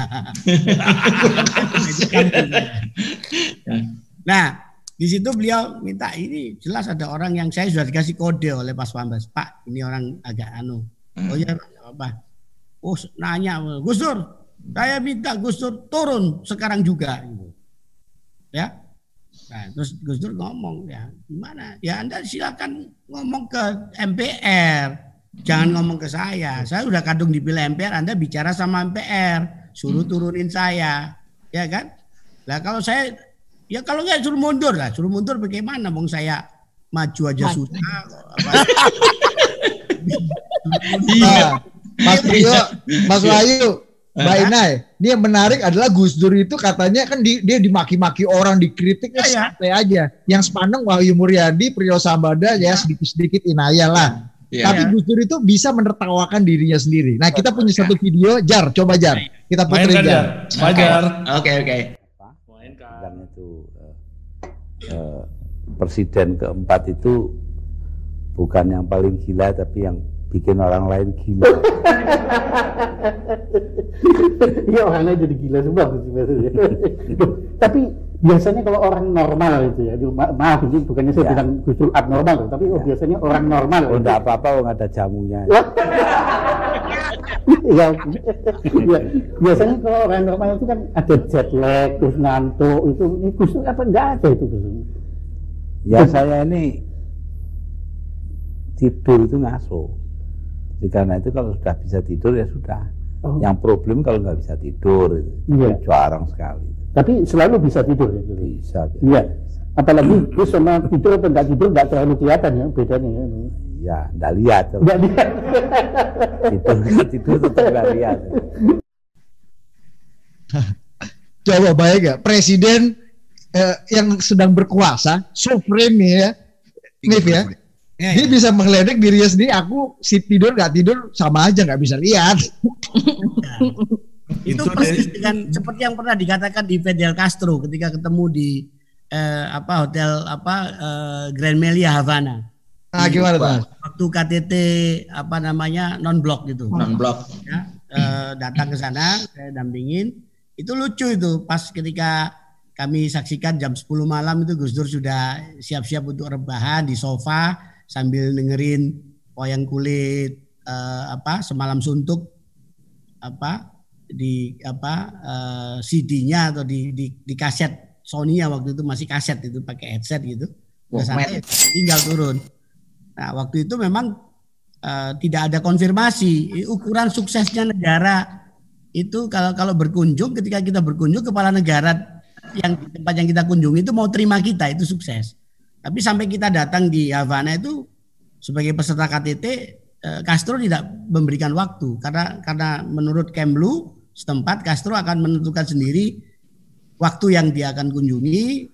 Speaker 3: nah, di situ beliau minta ini jelas ada orang yang saya sudah dikasih kode oleh Pas Pampres. Pak, ini orang agak anu. Oh ya, apa. Oh, nanya Gus Dur, saya minta Gus Dur turun sekarang juga. Ya. Nah, terus Gus Dur ngomong ya, gimana? Ya Anda silakan ngomong ke MPR. Jangan ngomong ke saya. Saya udah kadung dipilih MPR, Anda bicara sama MPR, suruh turunin saya. Ya kan? Lah kalau saya ya kalau nggak suruh mundur lah, suruh mundur bagaimana? Bang saya maju aja
Speaker 4: Maju.
Speaker 3: susah.
Speaker 1: Nah, Mas Trio, Mas
Speaker 2: Iya.
Speaker 1: Wahyu, Mbak Inai, ini yang menarik adalah Gus Dur itu katanya kan di- dia dimaki-maki orang, dikritik ya
Speaker 3: Iya, iya.
Speaker 1: santai aja. Yang sepaneng Wahyu Muryadi, Priyo Sambada ya sedikit-sedikit inaya lah.
Speaker 2: Iya.
Speaker 1: Tapi Gus Dur itu bisa menertawakan dirinya sendiri. Nah kita punya satu video, Jar, coba Jar, kita puterin
Speaker 8: ya.
Speaker 1: Jar.
Speaker 8: Fajar.
Speaker 2: Oke, oke.
Speaker 9: kan itu eh, eh, presiden keempat itu bukan yang paling gila tapi yang bikin orang lain gila.
Speaker 10: Iya [laughs] orangnya jadi gila semua. Loh, [laughs] Tapi biasanya kalau orang normal itu ya, ma- maaf ini bukannya saya
Speaker 9: Ya.
Speaker 10: bilang justru abnormal, loh, tapi oh, biasanya orang normal.
Speaker 9: Oh enggak apa-apa, oh, ada jamunya.
Speaker 10: Iya, iya. biasanya kalau orang normal itu kan ada jet lag, terus ngantuk, itu ini justru apa enggak ada itu Gus?
Speaker 9: Ya saya ini tidur itu ngaso. Jadi karena itu kalau sudah bisa tidur ya sudah.
Speaker 10: Oh.
Speaker 9: Yang problem kalau nggak bisa tidur itu. Itu jarang sekali.
Speaker 10: Tapi selalu bisa tidur ya.
Speaker 9: Bisa.
Speaker 10: Iya. Apalagi Gus sama tidur atau enggak tidur enggak terlalu kelihatan ya bedanya. ya.
Speaker 9: Ya, enggak lihat.
Speaker 10: Enggak lihat. [laughs]
Speaker 9: Tidur nggak tidur tetap enggak lihat. [laughs]
Speaker 1: Coba baik ya, Presiden eh, yang sedang berkuasa, sovereign nih ya, Nif ya,
Speaker 3: Ya,
Speaker 1: dia
Speaker 3: ya.
Speaker 1: bisa mengledek dirinya sendiri. Aku si tidur nggak tidur sama aja nggak bisa lihat. [laughs]
Speaker 3: itu
Speaker 8: Itu
Speaker 3: persis dengan seperti yang pernah dikatakan di Fidel Castro ketika ketemu di eh, apa hotel apa eh, Grand Melia Havana
Speaker 1: Nah, gimana tuh? Mas?
Speaker 3: waktu KTT apa namanya non blok gitu
Speaker 2: Non blok.
Speaker 3: ya eh, datang ke sana saya dampingin itu lucu itu pas ketika kami saksikan jam 10 malam itu Gus Dur sudah siap-siap untuk rebahan di sofa sambil dengerin wayang kulit eh, apa semalam suntuk apa di apa eh, CD-nya atau di, di di kaset Sony ya waktu itu masih kaset itu pakai headset gitu.
Speaker 2: Walkman.
Speaker 3: santai, tinggal turun. Nah, waktu itu memang eh, tidak ada konfirmasi ukuran suksesnya negara itu kalau kalau berkunjung ketika kita berkunjung kepala negara yang di tempat yang kita kunjungi itu mau terima kita itu sukses. Tapi sampai kita datang di Havana itu sebagai peserta KTT eh, Castro tidak memberikan waktu karena karena menurut Kemlu setempat Castro akan menentukan sendiri waktu yang dia akan kunjungi,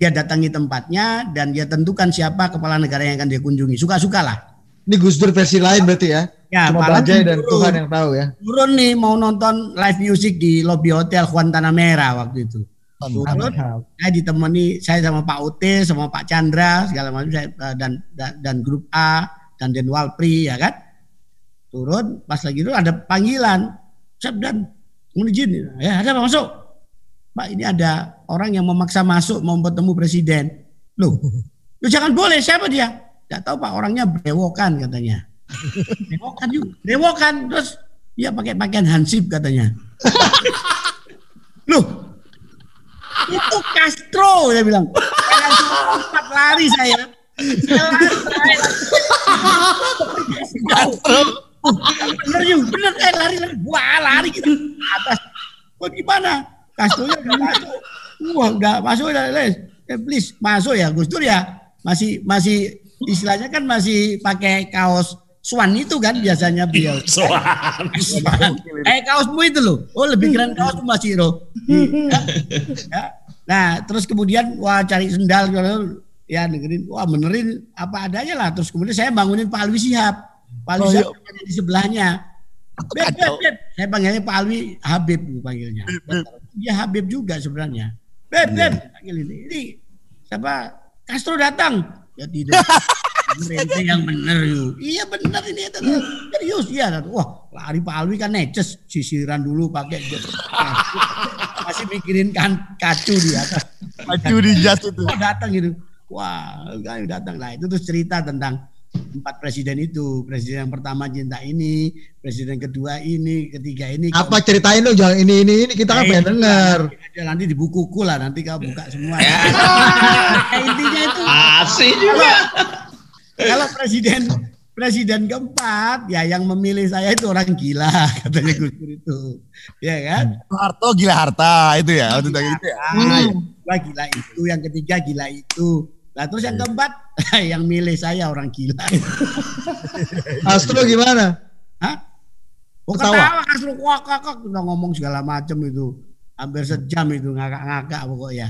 Speaker 3: dia datangi tempatnya dan dia tentukan siapa kepala negara yang akan dia kunjungi. Suka-suka lah.
Speaker 1: Ini Gus Dur versi lain berarti ya?
Speaker 3: Ya,
Speaker 1: Cuma Bajai dan
Speaker 3: turun.
Speaker 1: Tuhan yang tahu ya.
Speaker 3: Turun nih mau nonton live music di lobby hotel Guantanamera waktu itu. Turun, saya ditemani saya sama Pak Ute, sama Pak Chandra segala macam saya eh, dan, dan dan grup A dan Denwal Pri ya kan. Turun pas lagi itu ada panggilan. Dan mohon izin ya ada Pak masuk. Pak ini ada orang yang memaksa masuk mau bertemu presiden. Loh, [laughs] lu jangan boleh siapa dia? Tidak tahu Pak orangnya brewokan katanya. [laughs] Brewokan juga, brewokan terus dia pakai pakaian hansip katanya. [laughs] Loh, itu Castro dia bilang. Saya lari saya. Saya lari, saya Castro. Bener yuk, bener eh lari lari, wah lari gitu atas. Wah gimana? Castro nya udah masuk. Wah udah masuk udah les. Eh, please masuk ya Gus Dur ya. Masih masih istilahnya kan masih pakai kaos Swan itu kan biasanya beliau. Swan. Eh kaosmu itu loh. Oh lebih keren kaosmu Mas Hiro. Ya. Ya. Nah terus kemudian wah cari sendal ya dengerin wah benerin apa adanya lah terus kemudian saya bangunin Pak Alwi Sihab Pak Alwi
Speaker 5: Oh, iya.
Speaker 3: ada di sebelahnya Beb, beb, beb. saya panggilnya Pak Alwi Habib panggilnya dia Habib juga sebenarnya Beb, beb panggil ini ini siapa Castro datang ya tidak [laughs] Merente yang bener yuk. Iya bener ini itu. Serius iya. Wah lari Pak Alwi kan neces sisiran dulu pakai [laughs] masih mikirin kan kacu di atas.
Speaker 5: Kacu di jas itu.
Speaker 3: Oh, datang gitu. Wah, kan datang lah. Itu terus cerita tentang empat presiden itu. Presiden yang pertama cinta ini, presiden kedua ini, ketiga ini.
Speaker 1: Apa ceritain dong jangan ini ini ini kita kan
Speaker 3: Eh,
Speaker 1: pengen denger.
Speaker 3: Nanti, nanti di bukuku lah, nanti kau buka semua. [laughs] Nah, intinya itu.
Speaker 2: Asik juga.
Speaker 3: Kalau presiden presiden keempat ya yang memilih saya itu orang gila [laughs] katanya Gus Dur itu. Ya kan?
Speaker 5: Harto gila harta itu ya. Waktu itu gitu ya.
Speaker 3: Ah, yang kedua gila itu, yang ketiga gila itu. Nah terus yang keempat [laughs] yang milih saya orang gila. [laughs]
Speaker 1: Astro gimana?
Speaker 3: Hah? Oh,
Speaker 1: Ketawa?
Speaker 3: ketawa Astro kakak udah ngomong segala macam itu. Hampir sejam itu ngakak-ngakak pokoknya.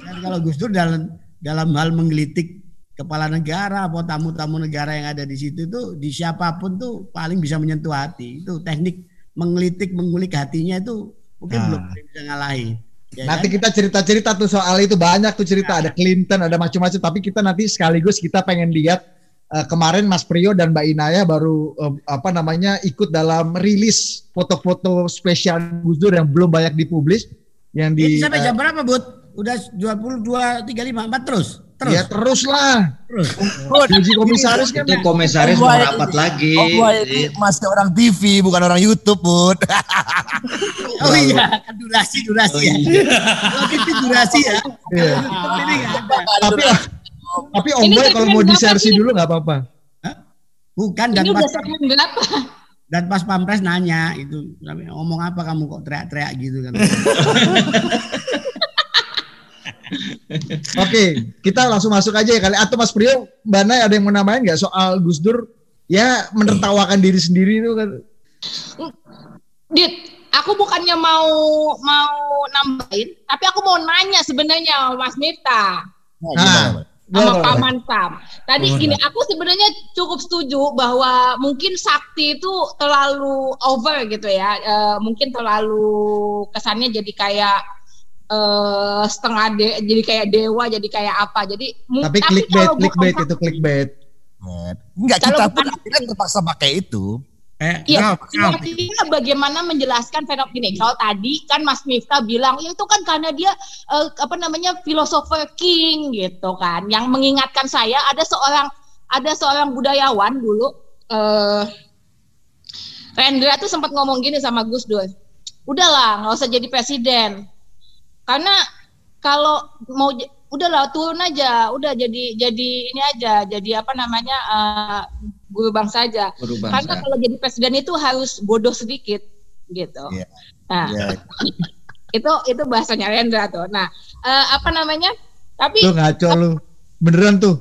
Speaker 3: Dan kalau Gus Dur dalam dalam hal menggelitik kepala negara atau tamu-tamu negara yang ada di situ itu di siapa pun tuh paling bisa menyentuh hati. Itu teknik menggelitik mengulik hatinya itu mungkin
Speaker 1: Nah.
Speaker 3: belum bisa ngalahin. Ya
Speaker 1: Nanti
Speaker 3: kan?
Speaker 1: kita cerita-cerita tuh soal itu banyak tuh cerita ada Clinton ada macam-macam tapi kita nanti sekaligus kita pengen lihat eh, kemarin Mas Priyo dan Mbak Inaya baru eh, apa namanya ikut dalam rilis foto-foto spesial Gus Dur yang belum banyak dipublis yang di
Speaker 3: Ini sampai
Speaker 1: eh,
Speaker 3: jam berapa, Bud? Udah 22 35 4 terus. Terus.
Speaker 1: ya terus lah
Speaker 3: terus.
Speaker 1: Uji komisaris kan
Speaker 2: Itu komisaris mau rapat lagi.
Speaker 5: Oh, gua ini masih orang TV bukan orang YouTube, Bud. [laughs]
Speaker 3: Oh iya, kan durasi durasi ya. Kalau itu durasi ya.
Speaker 1: Iya.
Speaker 3: Nggak ada.
Speaker 1: tapi tapi Om Boy kalau mau disersi dulu nggak apa-apa
Speaker 3: Bukan dan pas [laughs] dan pas pampres nanya itu ngomong apa kamu kok teriak-teriak gitu kan. [laughs]
Speaker 1: Oke, kita langsung masuk aja ya kali. Atau Mas Priyo, Mbak Nay ada yang mau namain nggak soal Gus Dur? Ya menertawakan diri sendiri itu kan.
Speaker 4: Dit, aku bukannya mau mau nambahin, tapi aku mau nanya sebenarnya Mas Miftah
Speaker 1: Nah,
Speaker 4: sama
Speaker 1: boleh,
Speaker 4: Pak. Mantam. Tadi gini, aku sebenarnya cukup setuju bahwa mungkin sakti itu terlalu over gitu ya. Eh, mungkin terlalu kesannya jadi kayak eh setengah de, jadi kayak dewa, jadi kayak apa. Jadi mu-
Speaker 1: Tapi clickbait, clickbait itu clickbait.
Speaker 5: Enggak, kita pun akhirnya terpaksa pakai itu.
Speaker 3: Eh,
Speaker 4: Iya,
Speaker 3: Ralph, Ralph.
Speaker 4: artinya bagaimana menjelaskan fenomena gini. Kalau tadi kan Mas Miftah bilang, ya itu kan karena dia eh, apa namanya filosofer king gitu kan, yang mengingatkan saya ada seorang ada seorang budayawan dulu, eh, Rendra tuh sempat ngomong gini sama Gus Dur, udahlah nggak usah jadi presiden, karena kalau mau udahlah turun aja, udah jadi jadi ini aja, jadi apa namanya eh, guru bangsa aja.
Speaker 2: Guru bangsa.
Speaker 4: Karena kalau jadi presiden itu harus bodoh sedikit gitu.
Speaker 5: Iya.
Speaker 4: Nah,
Speaker 1: Ya. [laughs]
Speaker 4: itu itu bahasanya Rendra tuh. Nah, eh, apa namanya? Tapi
Speaker 1: Lu ngaco lu. Beneran tuh.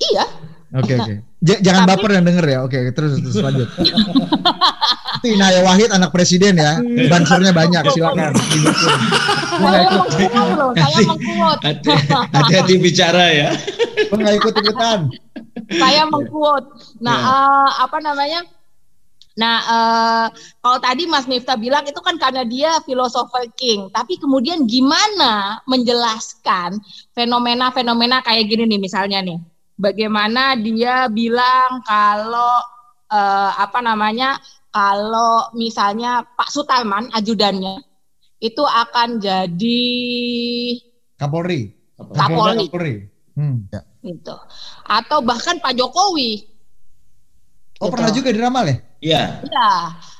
Speaker 4: iya,
Speaker 1: Oke oke. J- jangan
Speaker 4: Tapi-
Speaker 1: baper yang denger ya. Oke terus terus lanjut. Itu Inaya Wahid anak presiden ya. Bansurnya banyak silakan.
Speaker 4: saya mengkuot loh, saya mengkuot.
Speaker 2: Hati-hati bicara ya.
Speaker 1: Gue nggak ikut ikutan.
Speaker 4: saya mengquote. Nah,
Speaker 2: Ya.
Speaker 4: eh, apa namanya? Nah, eh, kalau tadi Mas Miftah bilang itu kan karena dia philosopher king, tapi kemudian gimana menjelaskan fenomena-fenomena kayak gini nih misalnya nih. Bagaimana dia bilang kalau eh, apa namanya? Kalau misalnya Pak Sutarman ajudannya itu akan jadi
Speaker 1: Kapolri.
Speaker 4: Kapolri.
Speaker 1: Kapolri. Hmm.
Speaker 4: gitu. Atau bahkan Pak Jokowi
Speaker 1: Oh
Speaker 4: Gitu.
Speaker 1: pernah juga diramal ya?
Speaker 2: Iya.
Speaker 4: Ya,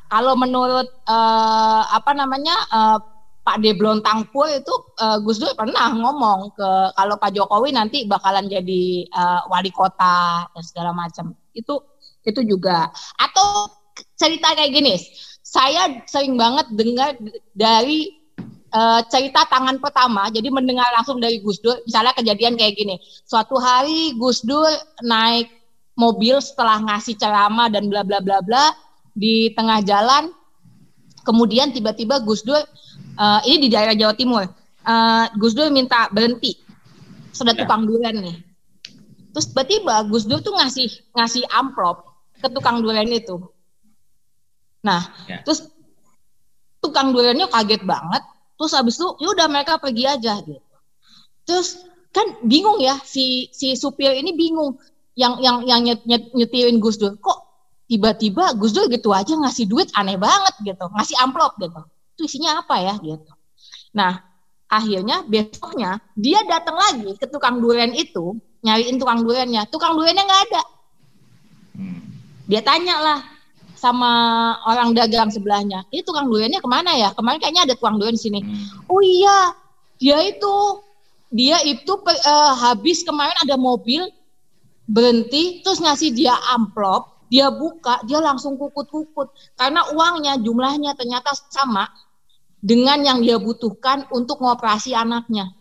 Speaker 4: kalau menurut eh, apa namanya eh, Pak Deblon Tangpul itu eh, Gus Dur pernah ngomong ke kalau Pak Jokowi nanti bakalan jadi eh, wali kota dan segala macam. Itu itu juga. Atau cerita kayak gini, saya sering banget dengar dari eh, cerita tangan pertama, jadi mendengar langsung dari Gus Dur, misalnya kejadian kayak gini. Suatu hari Gus Dur naik mobil setelah ngasih ceramah dan bla bla bla bla di tengah jalan, kemudian tiba-tiba Gus Dur eh, ini di daerah Jawa Timur, eh, Gus Dur minta berhenti, sudah
Speaker 2: Ya.
Speaker 4: tukang durian nih. Terus tiba-tiba Gus Dur tuh ngasih ngasih amplop ke tukang durian itu. Nah,
Speaker 2: Ya.
Speaker 4: terus tukang duriannya kaget banget. Terus habis itu ya udah mereka pergi aja gitu. Terus kan bingung ya si si supir ini bingung yang yang yang nyet, nyet- nyetirin Gus Dur. Kok tiba-tiba Gus Dur gitu aja ngasih duit aneh banget gitu, ngasih amplop gitu. Itu isinya apa ya gitu. Nah, akhirnya besoknya dia datang lagi ke tukang durian itu nyariin tukang duriannya. Tukang duriannya nggak ada.
Speaker 2: Hmm.
Speaker 4: Dia tanya lah sama orang dagang sebelahnya, ini tukang duriannya ke mana ya? Kemarin kayaknya ada tukang durian di sini.
Speaker 2: Hmm.
Speaker 4: Oh iya, dia itu dia itu eh, habis kemarin ada mobil berhenti terus ngasih dia amplop, dia buka, dia langsung kukut-kukut karena uangnya jumlahnya ternyata sama dengan yang dia butuhkan untuk ngoperasi anaknya.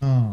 Speaker 1: Oh.